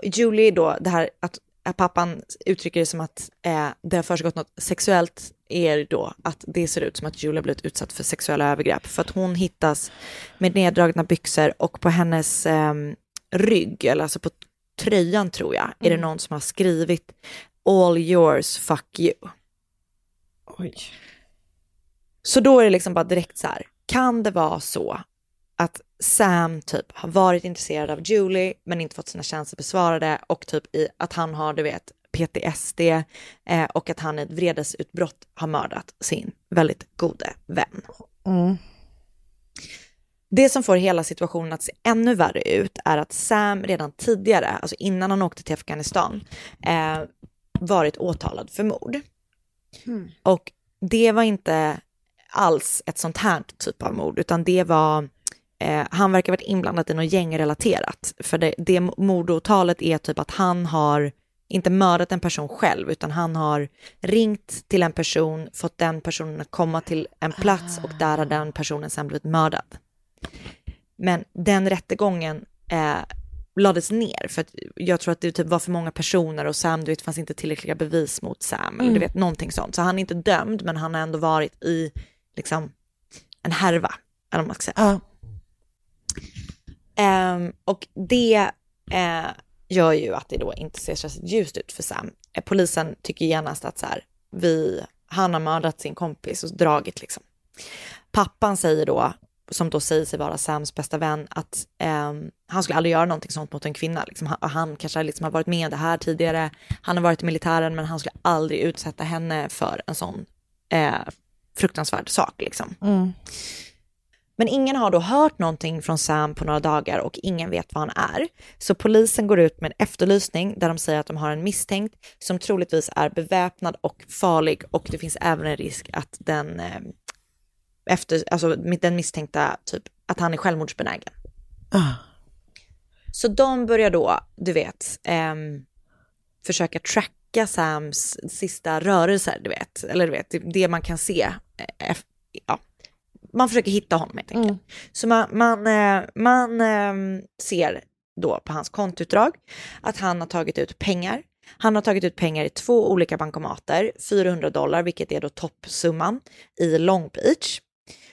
Julie då, det här att, att pappan uttrycker det som att eh, det har försiggått något sexuellt är då att det ser ut som att Julie har blivit utsatt för sexuella övergrepp för att hon hittas med neddragna byxor och på hennes ehm, rygg, eller alltså på tröjan tror jag, är det någon som har skrivit all yours, fuck you. Så då är det liksom bara direkt så här, kan det vara så att Sam typ har varit intresserad av Julie men inte fått sina känslor besvarade och typ i att han har, du vet, PTSD eh, och att han i ett vredesutbrott har mördat sin väldigt gode vän. Mm. Det som får hela situationen att se ännu värre ut är att Sam redan tidigare, alltså innan han åkte till Afghanistan, eh, varit åtalad för mord. Och det var inte alls ett sånt här typ av mord, utan det var, eh, han verkar ha varit inblandad i något gängrelaterat. För det, det mordåtalet är typ att han har inte mördat en person själv, utan han har ringt till en person, fått den personen att komma till en plats och där har den personen sen blivit mördad. Men den rättegången eh, lades ner för att jag tror att det typ var för många personer och Sam, du vet, fanns inte tillräckliga bevis mot Sam eller du Mm. vet någonting sånt. Så han är inte dömd, men han har ändå varit i liksom en härva, eller man ska säga. Ja. Ehm, och det eh, gör ju att det då inte ser särskilt ljust ut för Sam. Eh, polisen tycker genast att så här, vi, han har mördat sin kompis och dragit liksom. Pappan säger då, som då säger sig vara Sams bästa vän, att ehm, han skulle aldrig göra någonting sånt mot en kvinna. Liksom, han, han kanske liksom har varit med om det här tidigare, han har varit i militären, men han skulle aldrig utsätta henne för en sån eh, fruktansvärd sak. Liksom. Mm. Men ingen har då hört någonting från Sam på några dagar och ingen vet vad han är. Så polisen går ut med en efterlysning där de säger att de har en misstänkt som troligtvis är beväpnad och farlig och det finns även en risk att den, eh, efter, alltså den misstänkta, typ att han är självmordsbenägen. Ah. Så de börjar då, du vet, ehm, försöka tracka Sams sista rörelser, du vet. Eller du vet, det- man kan se. eh, Ja. Man försöker hitta honom helt enkelt. Så man, man, eh, man ehm, ser då på hans kontoutdrag att han har tagit ut pengar. Han har tagit ut pengar i två olika bankomater, 400 dollar, vilket är då toppsumman, i Long Beach.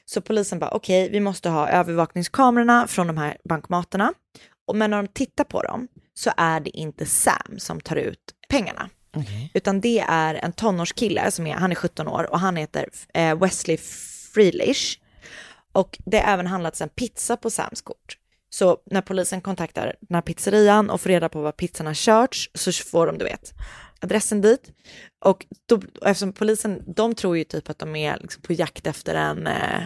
Så polisen bara, okej, vi måste ha övervakningskamerorna från de här bankomaterna. Men när de tittar på dem så är det inte Sam som tar ut pengarna. Utan det är en tonårskille som är, han är 17 år och han heter eh, Wesley Freelish. Och det har även handlats en pizza på Sams kort. Så när polisen kontaktar den här pizzerian och får reda på vad pizzan har körts så får de, du vet, adressen dit. Och då, och eftersom polisen, de tror ju typ att de är liksom på jakt efter en, eh,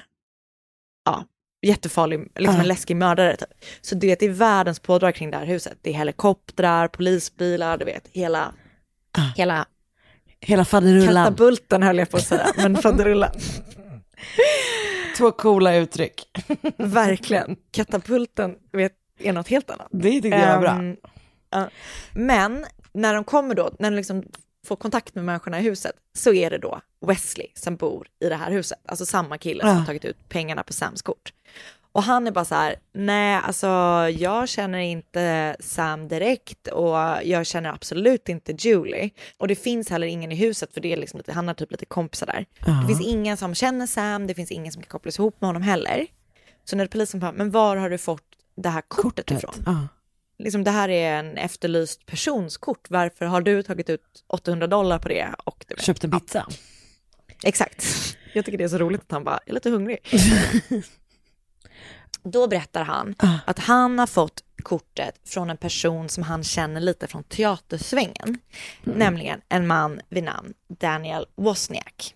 ja, jättefarlig, liksom en läskig mördare. Typ. Så du vet, det är världens pådrag kring det här huset. Det är helikoptrar, polisbilar, du vet, hela, hela Hela faderullan. katapulten höll jag på att säga, men [laughs] faderullan. Två coola uttryck. Verkligen. Katapulten vet, är något helt annat. Det tyckte jag var bra. Ehm, ja. Men när de kommer då, när de liksom får kontakt med människorna i huset, så är det då Wesley som bor i det här huset. Alltså samma kille som har tagit ut pengarna på Sams kort. Och han är bara så här, nej alltså jag känner inte Sam direkt och jag känner absolut inte Julie. Och det finns heller ingen i huset för det är liksom lite, han har typ lite kompisar där. Ja. Det finns ingen som känner Sam, det finns ingen som kan kopplas ihop med honom heller. Så när polisen bara, men var har du fått det här kortet, ifrån? Ja. Liksom det här är en efterlyst persons kort, varför har du tagit ut 800 dollar på det? Och du vet, Köpte pizza. Exakt. [laughs] Jag tycker det är så roligt att han bara, jag är lite hungrig. [laughs] Då berättar han att han har fått kortet från en person som han känner lite från teatersvängen. Nämligen en man vid namn Daniel Wozniak.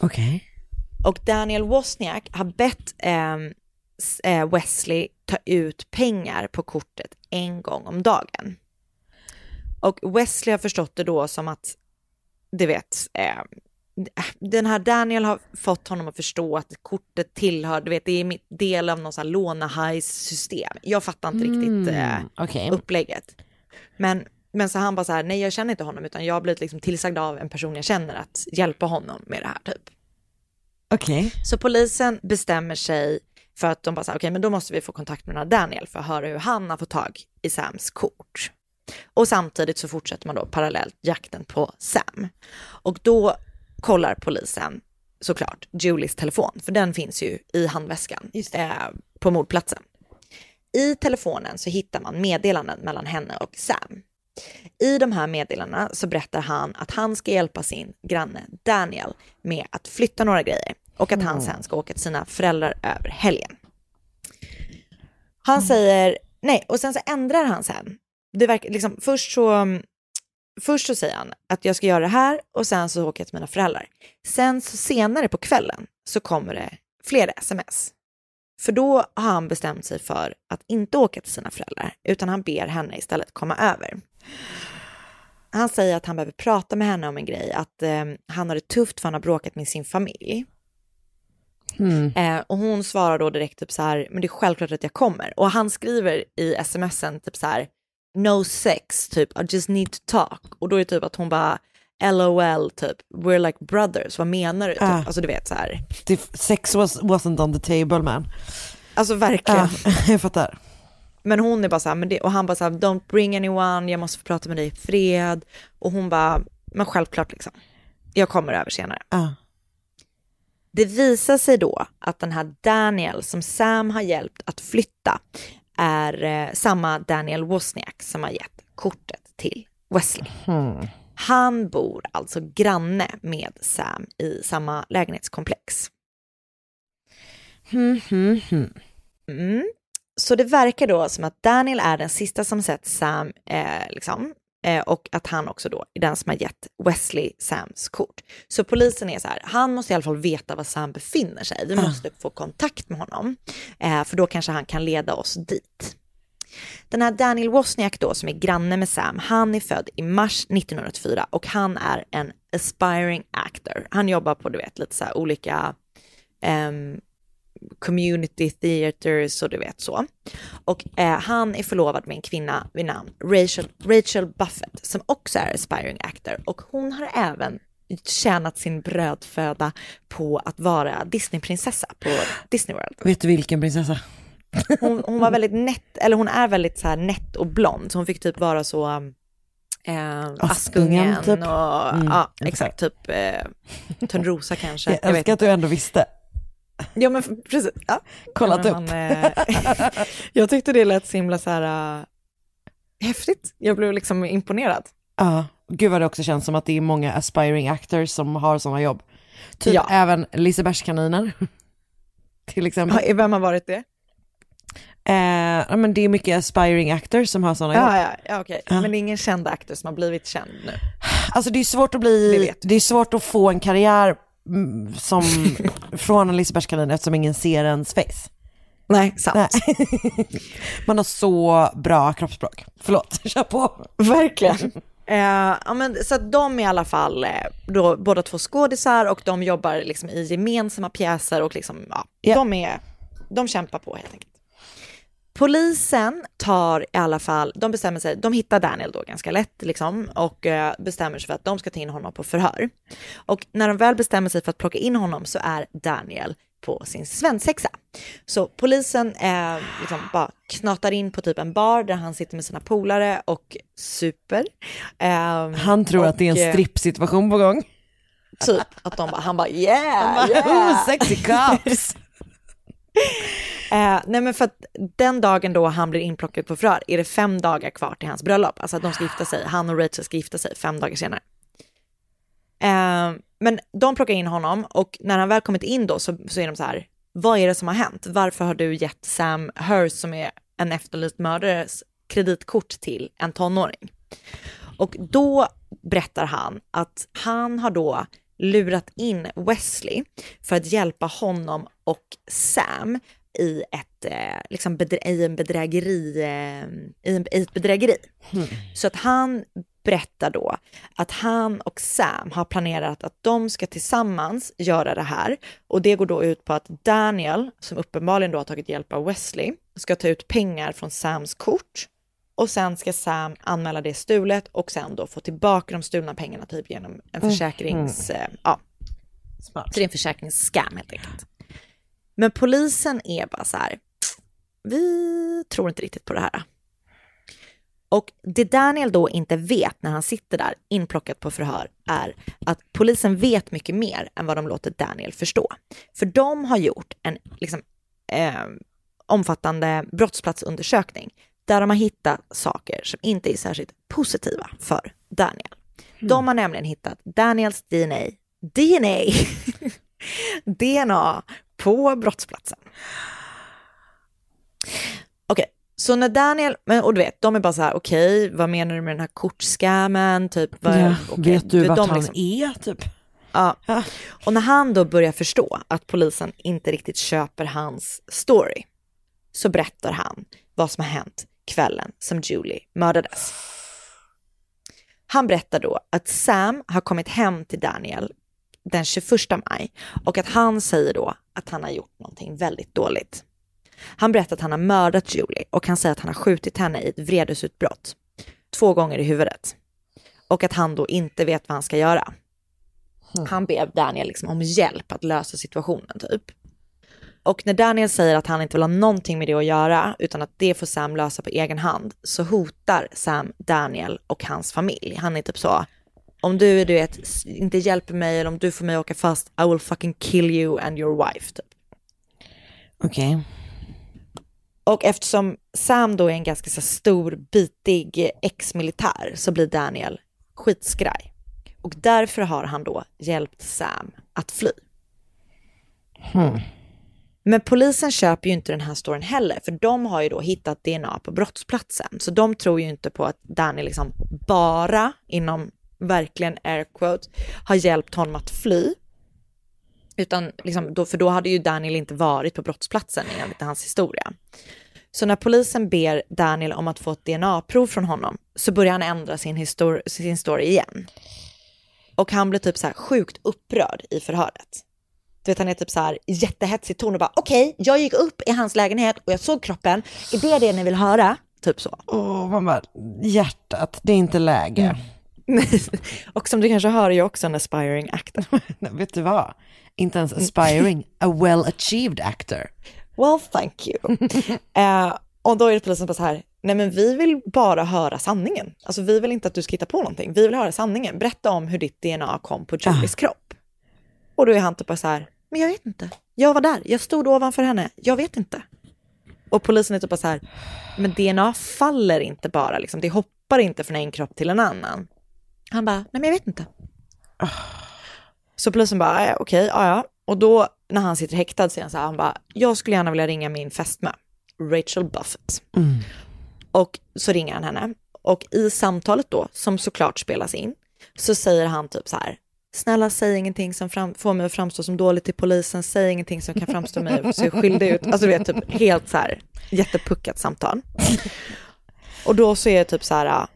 Okej. Och Daniel Wozniak har bett eh, Wesley ta ut pengar på kortet en gång om dagen. Och Wesley har förstått det då som att, du vet, eh, den här Daniel har fått honom att förstå att kortet tillhör, du vet, det är del av någon sån här lånehajs-system. Jag fattar inte riktigt eh, Mm, okej. upplägget. Men, men så han bara så här, nej jag känner inte honom utan jag har blivit liksom tillsagd av en person jag känner att hjälpa honom med det här typ. Okej. Så polisen bestämmer sig för att de bara säger okej men då måste vi få kontakt med den här Daniel för att höra hur han har fått tag i Sams kort. Och samtidigt så fortsätter man då parallellt jakten på Sam. Och då kollar polisen såklart Julies telefon, för den finns ju i handväskan eh, på mordplatsen. I telefonen så hittar man meddelanden mellan henne och Sam. I de här meddelandena så berättar han att han ska hjälpa sin granne Daniel med att flytta några grejer och att han Mm. sen ska åka till sina föräldrar över helgen. Han säger, nej, och sen så ändrar han sen. Det verkar, liksom, först så Först så säger han att jag ska göra det här och sen så åker jag till mina föräldrar. Sen så senare på kvällen så kommer det fler sms. För då har han bestämt sig för att inte åka till sina föräldrar, utan han ber henne istället komma över. Han säger att han behöver prata med henne om en grej, att eh, han har det tufft för han har bråkat med sin familj. Mm. Eh, och hon svarar då direkt typ så här, men det är självklart att jag kommer. Och han skriver i smsen typ så här, no sex, typ, I just need to talk. Och då är det typ att hon bara, LOL, typ, we're like brothers, vad menar du? Typ. Ah. Alltså du vet så här. Sex was, wasn't on the table man. Alltså verkligen. Ja, [laughs] jag fattar. Men hon är bara så här, men det, och han bara så här, don't bring anyone, jag måste få prata med dig i fred. Och hon bara, men självklart liksom. Jag kommer över senare. Ja. Det visar sig då att den här Daniel som Sam har hjälpt att flytta är eh, samma Daniel Wozniak som har gett kortet till Wesley. Hmm. Han bor alltså granne med Sam i samma lägenhetskomplex. Hmm, hmm. Mm. Så det verkar då som att Daniel är den sista som sett Sam, eh, liksom, eh, och att han också då är den som har gett Wesley Sams kort. Så polisen är så här, han måste i alla fall veta var Sam befinner sig. Vi Ah. måste få kontakt med honom, eh, för då kanske han kan leda oss dit. Den här Daniel Wozniak då, som är granne med Sam, han är född i mars 1984 och han är en aspiring actor. Han jobbar på, du vet, lite så här olika ehm, community theaters och du vet så. Och eh, han är förlovad med en kvinna vid namn Rachel, Rachel Buffett som också är aspiring actor och hon har även tjänat sin brödföda på att vara Disneyprinsessa på Disney World. Vet du vilken prinsessa? Hon, hon var väldigt nätt, eller hon är väldigt så här nätt och blond, så hon fick typ vara så eh, Askungen typ. och Mm, ja, jag exakt, typ eh, Törnrosa kanske. Jag vet älskar att du ändå visste. Ja men precis. Ja. Kollat Ja, men upp. Eh, [laughs] jag tyckte det lät så himla så här uh, häftigt. Jag blev liksom imponerad. Ja, gud vad det också känns som att det är många aspiring actors som har sådana jobb. Typ Ja. även Lisebergskaniner. [laughs] Till exempel. Ja, vem har varit det? Eh, ja, men det är mycket aspiring actors som har sådana jobb. Ja, ja, ja okej. Ja. Men det är ingen känd actor som har blivit känd nu. Alltså det är svårt att Det bli, vet det är svårt att få en karriär som [laughs] från en Lisebergskanin eftersom ingen ser ens face. Nej, sant. [laughs] Man har så bra kroppsspråk. Förlåt, [laughs] kör på. Verkligen. Eh, ja, men, så att de är i alla fall eh, då, båda två skådisar och de jobbar liksom i gemensamma pjäser och liksom, ja, Ja. de, är, de kämpar på helt enkelt. Polisen tar i alla fall, de bestämmer sig, de hittar Daniel då ganska lätt liksom och eh, bestämmer sig för att de ska ta in honom på förhör. Och när de väl bestämmer sig för att plocka in honom så är Daniel på sin svensexa. Så polisen eh, liksom bara knatar in på typ en bar där han sitter med sina polare och super. Ehm, Han tror att det är och, en eh, strippsituation på gång. Typ att de bara, han bara yeah, Han bara, yeah. "Ooh, sexy cops. [laughs] [laughs] Eh, nej men för att den dagen då han blir inplockad på förhör är det fem dagar kvar till hans bröllop. Alltså att de ska gifta sig, han och Rachel ska gifta sig fem dagar senare. Eh, men de plockar in honom och när han väl kommit in då så, så är de så här, vad är det som har hänt? Varför har du gett Sam Hurst som är en efterlyst mördares kreditkort till en tonåring? Och då berättar han att han har då lurat in Wesley för att hjälpa honom och Sam i ett, eh, liksom bedrä- i en bedrägeri, eh, i, en, i ett bedrägeri. Så att han berättar då att han och Sam har planerat att de ska tillsammans göra det här. Och det går då ut på att Daniel, som uppenbarligen då har tagit hjälp av Wesley, ska ta ut pengar från Sams kort och sen ska Sam anmäla det stulet och sen då få tillbaka de stulna pengarna typ genom en Mm. försäkrings... Eh, ja. Så det är en försäkringsscam helt enkelt. Men polisen är bara så här, vi tror inte riktigt på det här. Och det Daniel då inte vet när han sitter där inplockat på förhör är att polisen vet mycket mer än vad de låter Daniel förstå. För de har gjort en liksom, eh, omfattande brottsplatsundersökning där de har hittat saker som inte är särskilt positiva för Daniel. De har nämligen hittat Daniels DNA, DNA, [laughs] DNA på brottsplatsen. Okej, så när Daniel, och du vet, de är bara så här, okej, vad menar du med den här kortscammen? Typ, vad, Ja, okej, vet du vart de han liksom- är typ? Ja. Och när han då börjar förstå att polisen inte riktigt köper hans story så berättar han vad som har hänt kvällen som Julie mördades. Han berättar då att Sam har kommit hem till Daniel den 21 maj och att han säger då att han har gjort någonting väldigt dåligt. Han berättar att han har mördat Julie och han säger att han har skjutit henne i ett vredesutbrott två gånger i huvudet och att han då inte vet vad han ska göra. Han ber Daniel liksom om hjälp att lösa situationen typ. Och när Daniel säger att han inte vill ha någonting med det att göra, utan att det får Sam lösa på egen hand, så hotar Sam Daniel och hans familj. Han är typ så, om du, du vet, inte hjälper mig eller om du får mig att åka fast, I will fucking kill you and your wife. Typ. Okej. Och eftersom Sam då är en ganska så stor, bitig ex-militär så blir Daniel skitskraj. Och därför har han då hjälpt Sam att fly. Hmm. Men polisen köper ju inte den här storyn heller, för de har ju då hittat DNA på brottsplatsen. Så de tror ju inte på att Daniel liksom bara, inom verkligen air quote, har hjälpt honom att fly. Utan liksom då, för då hade ju Daniel inte varit på brottsplatsen enligt hans historia. Så när polisen ber Daniel om att få ett DNA-prov från honom så börjar han ändra sin, histor- sin story igen. Och han blir typ så här sjukt upprörd i förhöret. Du vet han är typ så här jättehetsig ton och bara okej, jag gick upp i hans lägenhet och jag såg kroppen. Är det det ni vill höra? Typ så. Åh, man bara, hjärtat, det är inte läge. [laughs] och som du kanske hör är jag också en aspiring actor. [laughs] Vet du vad? Inte ens aspiring, a well achieved actor. Well, thank you. [laughs] Eh, och då är det polisen bara så här, nej men vi vill bara höra sanningen. Alltså vi vill inte att du ska hitta på någonting, vi vill höra sanningen. Berätta om hur ditt DNA kom på Julies kropp. Och då är han typ bara så här, men jag vet inte. Jag var där, jag stod ovanför henne, jag vet inte. Och polisen är typ bara så här, men DNA faller inte bara, liksom. det hoppar inte från en kropp till en annan. Han bara, nej men jag vet inte. Så polisen bara, "Ja, okej, ja, ja. Och då när han sitter häktad säger han så här, han bara, jag skulle gärna vilja ringa min fästmö, Rachel Buffett. Och så ringer han henne. Och i samtalet då, som såklart spelas in, så säger han typ så här, snälla säg ingenting som fram- får mig att framstå som dålig till polisen, säg ingenting som kan framstå mig så skyldig ut. Alltså du vet, typ helt så här jättepuckat samtal. Och då så är det typ så här,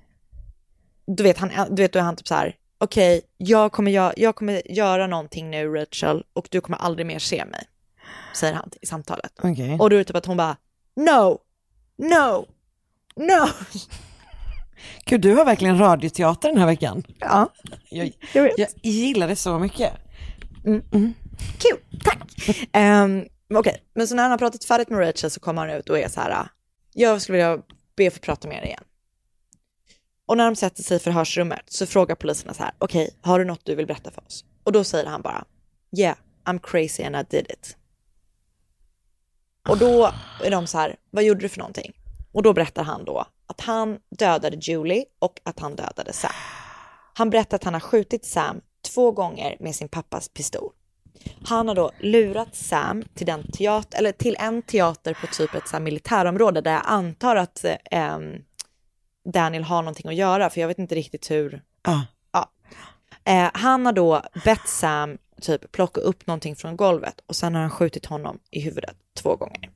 du vet, han, du vet, då är han typ så här, okej, jag, kommer gö- jag kommer göra någonting nu Rachel och du kommer aldrig mer se mig, säger han i samtalet. Okej. Och då är det typ att hon bara, no, no, no. Gud, du har verkligen radioteater den här veckan. Ja, jag, jag, vet. jag gillar det så mycket. Kul, tack. Um, Okej, men så när han har pratat färdigt med Rachel så kommer han ut och är så här, jag skulle vilja be att få prata med er igen. Och när de sätter sig i förhörsrummet så frågar poliserna så här, okej, har du något du vill berätta för oss? Och då säger han bara, yeah, I'm crazy and I did it. Och då är de så här, vad gjorde du för någonting? Och då berättar han då att han dödade Julie och att han dödade Sam. Han berättar att han har skjutit Sam två gånger med sin pappas pistol. Han har då lurat Sam till, den teater, eller till en teater på typ ett så militärområde där jag antar att eh, Daniel har någonting att göra, för jag vet inte riktigt hur. Ah. Ja. Eh, han har då bett Sam typ plocka upp någonting från golvet och sen har han skjutit honom i huvudet två gånger.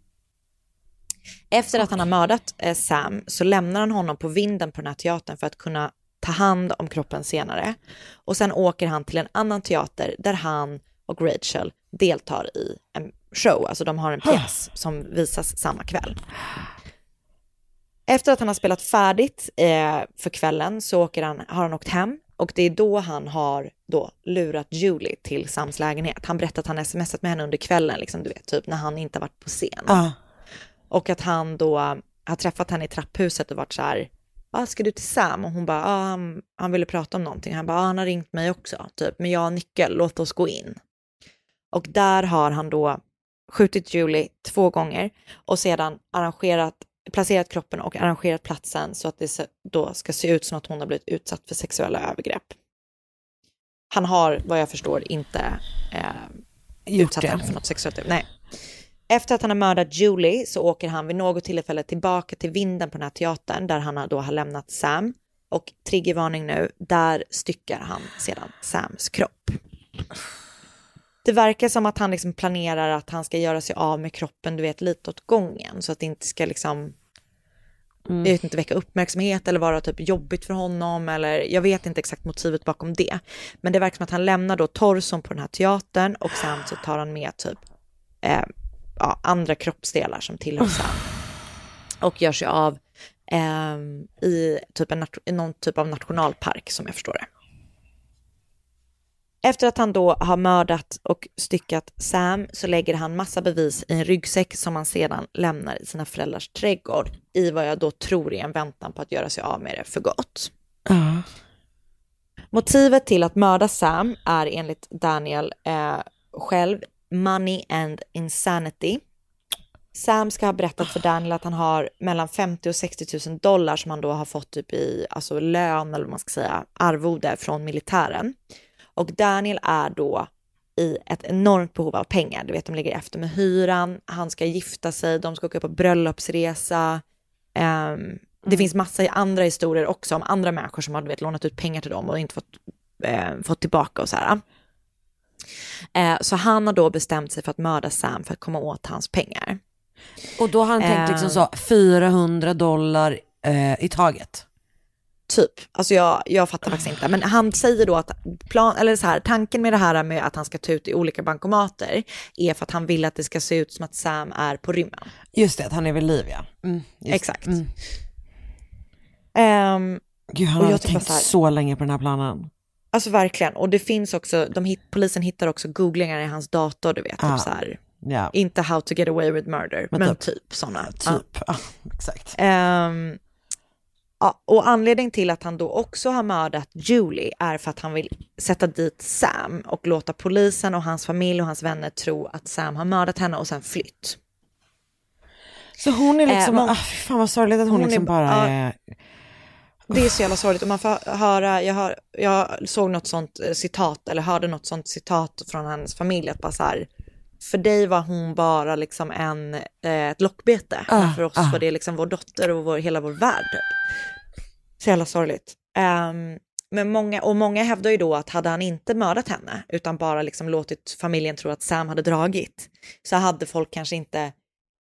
Efter att han har mördat eh, Sam så lämnar han honom på vinden på den här teatern för att kunna ta hand om kroppen senare. Och sen åker han till en annan teater där han och Rachel deltar i en show, alltså de har en pjäs som visas samma kväll. Efter att han har spelat färdigt eh, för kvällen så åker han, har han åkt hem och det är då han har då lurat Julie till Sams lägenhet. Han berättar att han smsat med henne under kvällen, liksom, du vet, typ när han inte varit på scen. Ah. Och att han då har träffat henne i trapphuset och varit så här, ah, ska du till Sam? Och hon bara, ah, han, han ville prata om någonting. Han bara, ah, han har ringt mig också, typ, men jag har nyckel, låt oss gå in. Och där har han då skjutit Julie två gånger och sedan arrangerat placerat kroppen och arrangerat platsen så att det då ska se ut som att hon har blivit utsatt för sexuella övergrepp. Han har, vad jag förstår, inte eh, Gjort utsatt henne för något sexuellt. Nej. Efter att han har mördat Julie så åker han vid något tillfälle tillbaka till vinden på den här teatern där han då har lämnat Sam. Och triggervarning nu, där styckar han sedan Sams kropp. Det verkar som att han liksom planerar att han ska göra sig av med kroppen, du vet, lite åt gången. Så att det inte ska liksom, jag vet inte, väcka uppmärksamhet eller vara typ jobbigt för honom. Eller jag vet inte exakt motivet bakom det. Men det verkar som att han lämnar då torson på den här teatern och sen så tar han med typ eh, ja, andra kroppsdelar som tillhör Sam. Och gör sig av ehm, i, typ en, i någon typ av nationalpark som jag förstår det. Efter att han då har mördat och styckat Sam så lägger han massa bevis i en ryggsäck som han sedan lämnar i sina föräldrars trädgård i vad jag då tror är en väntan på att göra sig av med det för gott. Ja. Motivet till att mörda Sam är enligt Daniel eh, själv money and insanity. Sam ska ha berättat för Daniel att han har mellan 50 och 60 000 dollar som han då har fått typ i alltså lön eller vad man ska säga, arvode från militären. Och Daniel är då i ett enormt behov av pengar. Du vet, de ligger efter med hyran, han ska gifta sig, de ska åka på bröllopsresa. Ehm, Det finns massa andra historier också om andra människor som har du vet, lånat ut pengar till dem och inte fått, eh, fått tillbaka och så här. Eh, så han har då bestämt sig för att mörda Sam för att komma åt hans pengar. Och då har han tänkt Eh. liksom så 400 dollar eh, i taget. Typ, alltså jag, jag fattar faktiskt inte. Men han säger då att plan, eller så här, tanken med det här med att han ska ta ut i olika bankomater är för att han vill att det ska se ut som att Sam är på rymmen. Just det, att han är vid liv ja. Mm, Exakt. Mm. Ehm, Gud, han har tänkt så här- så länge på den här planen. Alltså verkligen, och det finns också, de hit, polisen hittar också googlingar i hans dator, du vet, Ah, typ så här, Ja, inte how to get away with murder, men, Men typ, typ. sådana. typ. Ja, exakt. Ehm, ja, och anledning till att han då också har mördat Julie är för att han vill sätta dit Sam och låta polisen och hans familj och hans vänner tro att Sam har mördat henne och sen flytt. Så hon är liksom, Eh, mång- ah, fan vad sorgligt att hon, Hon är- liksom bara ja. är... Det är så jävla sorgligt och man får höra, jag, hör, jag såg något sånt eh, citat eller hörde något sånt citat från hennes familj att bara så här, för dig var hon bara liksom en, eh, ett lockbete, Ah, men för oss ah. var det liksom vår dotter och vår, hela vår värld. typ. Så jävla sorgligt. Ehm, men många, och många hävdar ju då att hade han inte mördat henne utan bara liksom låtit familjen tro att Sam hade dragit så hade folk kanske inte,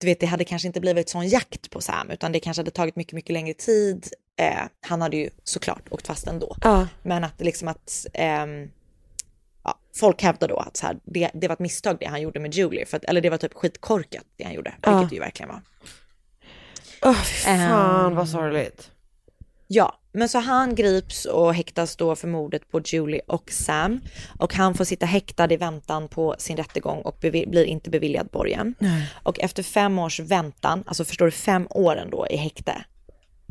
du vet det hade kanske inte blivit sån jakt på Sam utan det kanske hade tagit mycket, mycket längre tid. Eh, han hade ju såklart åkt fast ändå. Ja. Men att liksom att ehm, ja, folk hävdar då att så här, det, det var ett misstag det han gjorde med Julie, för att, eller det var typ skitkorkat det han gjorde, Ja. vilket det ju verkligen var. Oh, fy fan Ehm, vad sorgligt. Ja, men så han grips och häktas då för mordet på Julie och Sam. Och han får sitta häktad i väntan på sin rättegång och blir inte beviljad borgen. Nej. Och efter fem års väntan, alltså förstår du fem år ändå i häkte,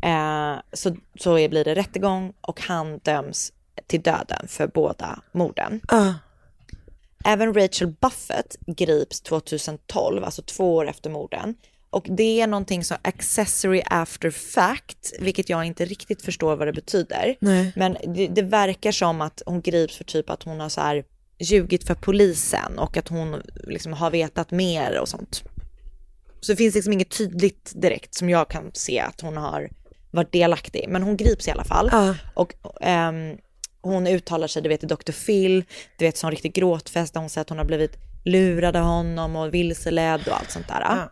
eh, så, så blir det rättegång och han döms till döden för båda morden. Ah. Även Rachel Buffett grips 2012, alltså två år efter morden. Och det är någonting som accessory after fact, vilket jag inte riktigt förstår vad det betyder. Nej. Men det, det verkar som att hon grips för typ att hon har så här ljugit för polisen och att hon liksom har vetat mer och sånt. Så det finns liksom inget tydligt direkt som jag kan se att hon har varit delaktig. Men hon grips i alla fall. Ja. Och ehm, hon uttalar sig, du vet, i Dr. Phil, du vet, som riktigt gråtfest, där hon säger att hon har blivit lurad av honom och vilseledd och allt sånt där.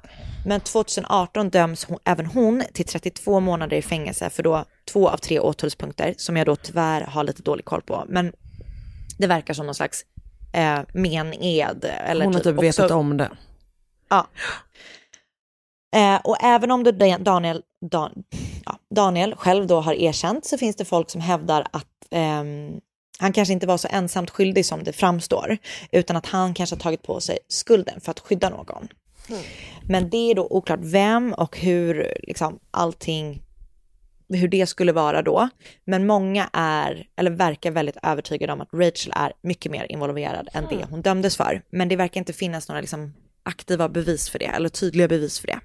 Men 2018 döms hon, även hon till 32 månader i fängelse för då två av tre åtalspunkter som jag då tyvärr har lite dålig koll på. Men det verkar som någon slags eh, mened. Eller Hon har typ vetat också- om det. Ja. Eh, och även om då Dan- Daniel, Dan, ja, Daniel själv då har erkänt så finns det folk som hävdar att ehm, han kanske inte var så ensamt skyldig som det framstår, utan att han kanske har tagit på sig skulden för att skydda någon. Men det är då oklart vem och hur liksom, allting, hur det skulle vara då. Men många är, eller verkar väldigt övertygade om att Rachel är mycket mer involverad än det hon dömdes för. Men det verkar inte finnas några liksom, aktiva bevis för det, eller tydliga bevis för det.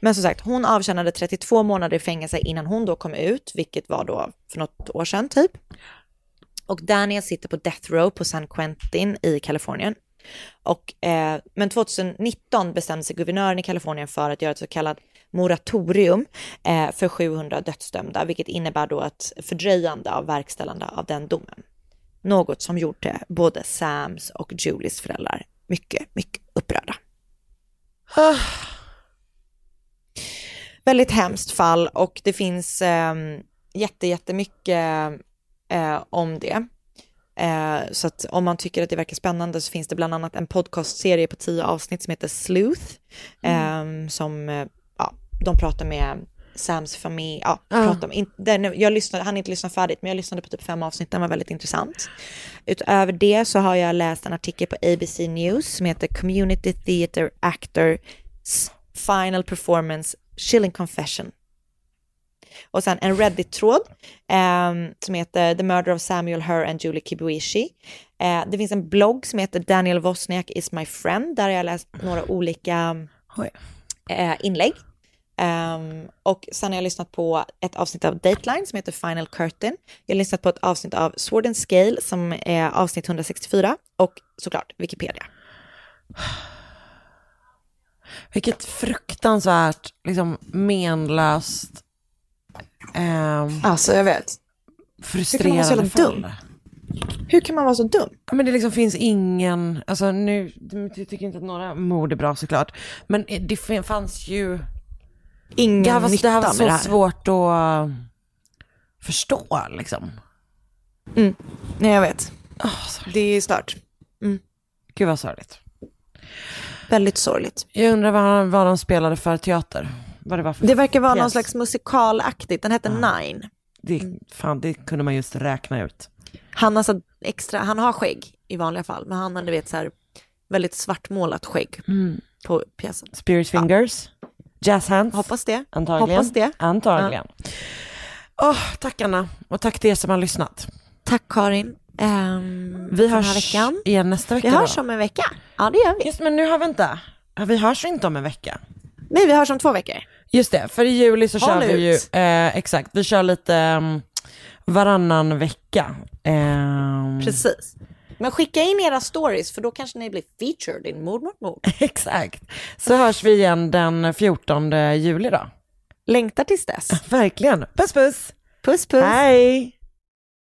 Men som sagt, hon avtjänade 32 månader i fängelse innan hon då kom ut, vilket var då för något år sedan typ. Och Daniel sitter på Death Row på San Quentin i Kalifornien. Och, eh, men 2019 bestämde sig guvernören i Kalifornien för att göra ett så kallat moratorium eh, för 700 dödsdömda, vilket innebär då ett fördröjande av verkställande av den domen. Något som gjorde både Sams och Julies föräldrar mycket, mycket upprörda. Ah. Väldigt hemskt fall och det finns eh, jätte, jättemycket eh, om det. Eh, så att om man tycker att det verkar spännande så finns det bland annat en podcastserie på tio avsnitt som heter Sleuth. Mm. Eh, som, ja, de pratar med Sams familj, ja, pratar med, in, den, jag lyssnade, han inte lyssna färdigt, men jag lyssnade på typ fem avsnitt, den var väldigt intressant. Utöver det så har jag läst en artikel på ABC News som heter Community Theatre Actors Final Performance Chilling Confession. Och sen en Reddit-tråd ehm, som heter The Murder of Samuel Her and Julie Kibuishi. Eh, det finns en blogg som heter Daniel Wozniak is my friend, där har jag läst några olika eh, inlägg. Ehm, och sen har jag lyssnat på ett avsnitt av Dateline som heter Final Curtain. Jag har lyssnat på ett avsnitt av Sword and Scale som är avsnitt 164 och såklart Wikipedia. [sighs] Vilket fruktansvärt liksom menlöst ehm, Alltså jag vet. Hur kan man vara så frustrerande jävla dum? Hur kan man vara så dum? Ja, Men det liksom finns ingen, alltså nu, jag tycker inte att några mord är bra såklart, men det fin- fanns ju Ingen det här var, nytta det här var så det här. svårt att förstå liksom. Mm. Nej jag vet. Ah, det är stört. Mm. Gud vad sorgligt. Väldigt sorgligt. Jag undrar vad, vad de spelade för teater. Vad det var för Det verkar vara någon pjäs. slags musikalaktigt, den hette Nine. Det, fan, det kunde man just räkna ut. Han har så extra, han har skägg i vanliga fall, men han har du vet så här väldigt svartmålat skägg Mm. på pjäsen. Spirit fingers, jazz hands. Hoppas det. Antagligen. Hoppas det. Antagligen. Åh, tack Anna, och tack till er som har lyssnat. Tack Karin. Um, Vi hörs veckan. igen nästa vecka Vi hörs då. om en vecka. Ja det gör vi. Just men nu har vi inte, vi hörs inte om en vecka. Nej vi hörs om två veckor. Just det, för i juli så Håll kör vi ju, ut. eh, exakt, vi kör lite um, varannan vecka. Ehm, Precis. Men skicka in era stories för då kanske ni blir featured in Mord mot mord. [laughs] Exakt. Så hörs vi igen den 14 juli då. Längtar tills dess. Verkligen. Puss puss. Puss puss. Hej.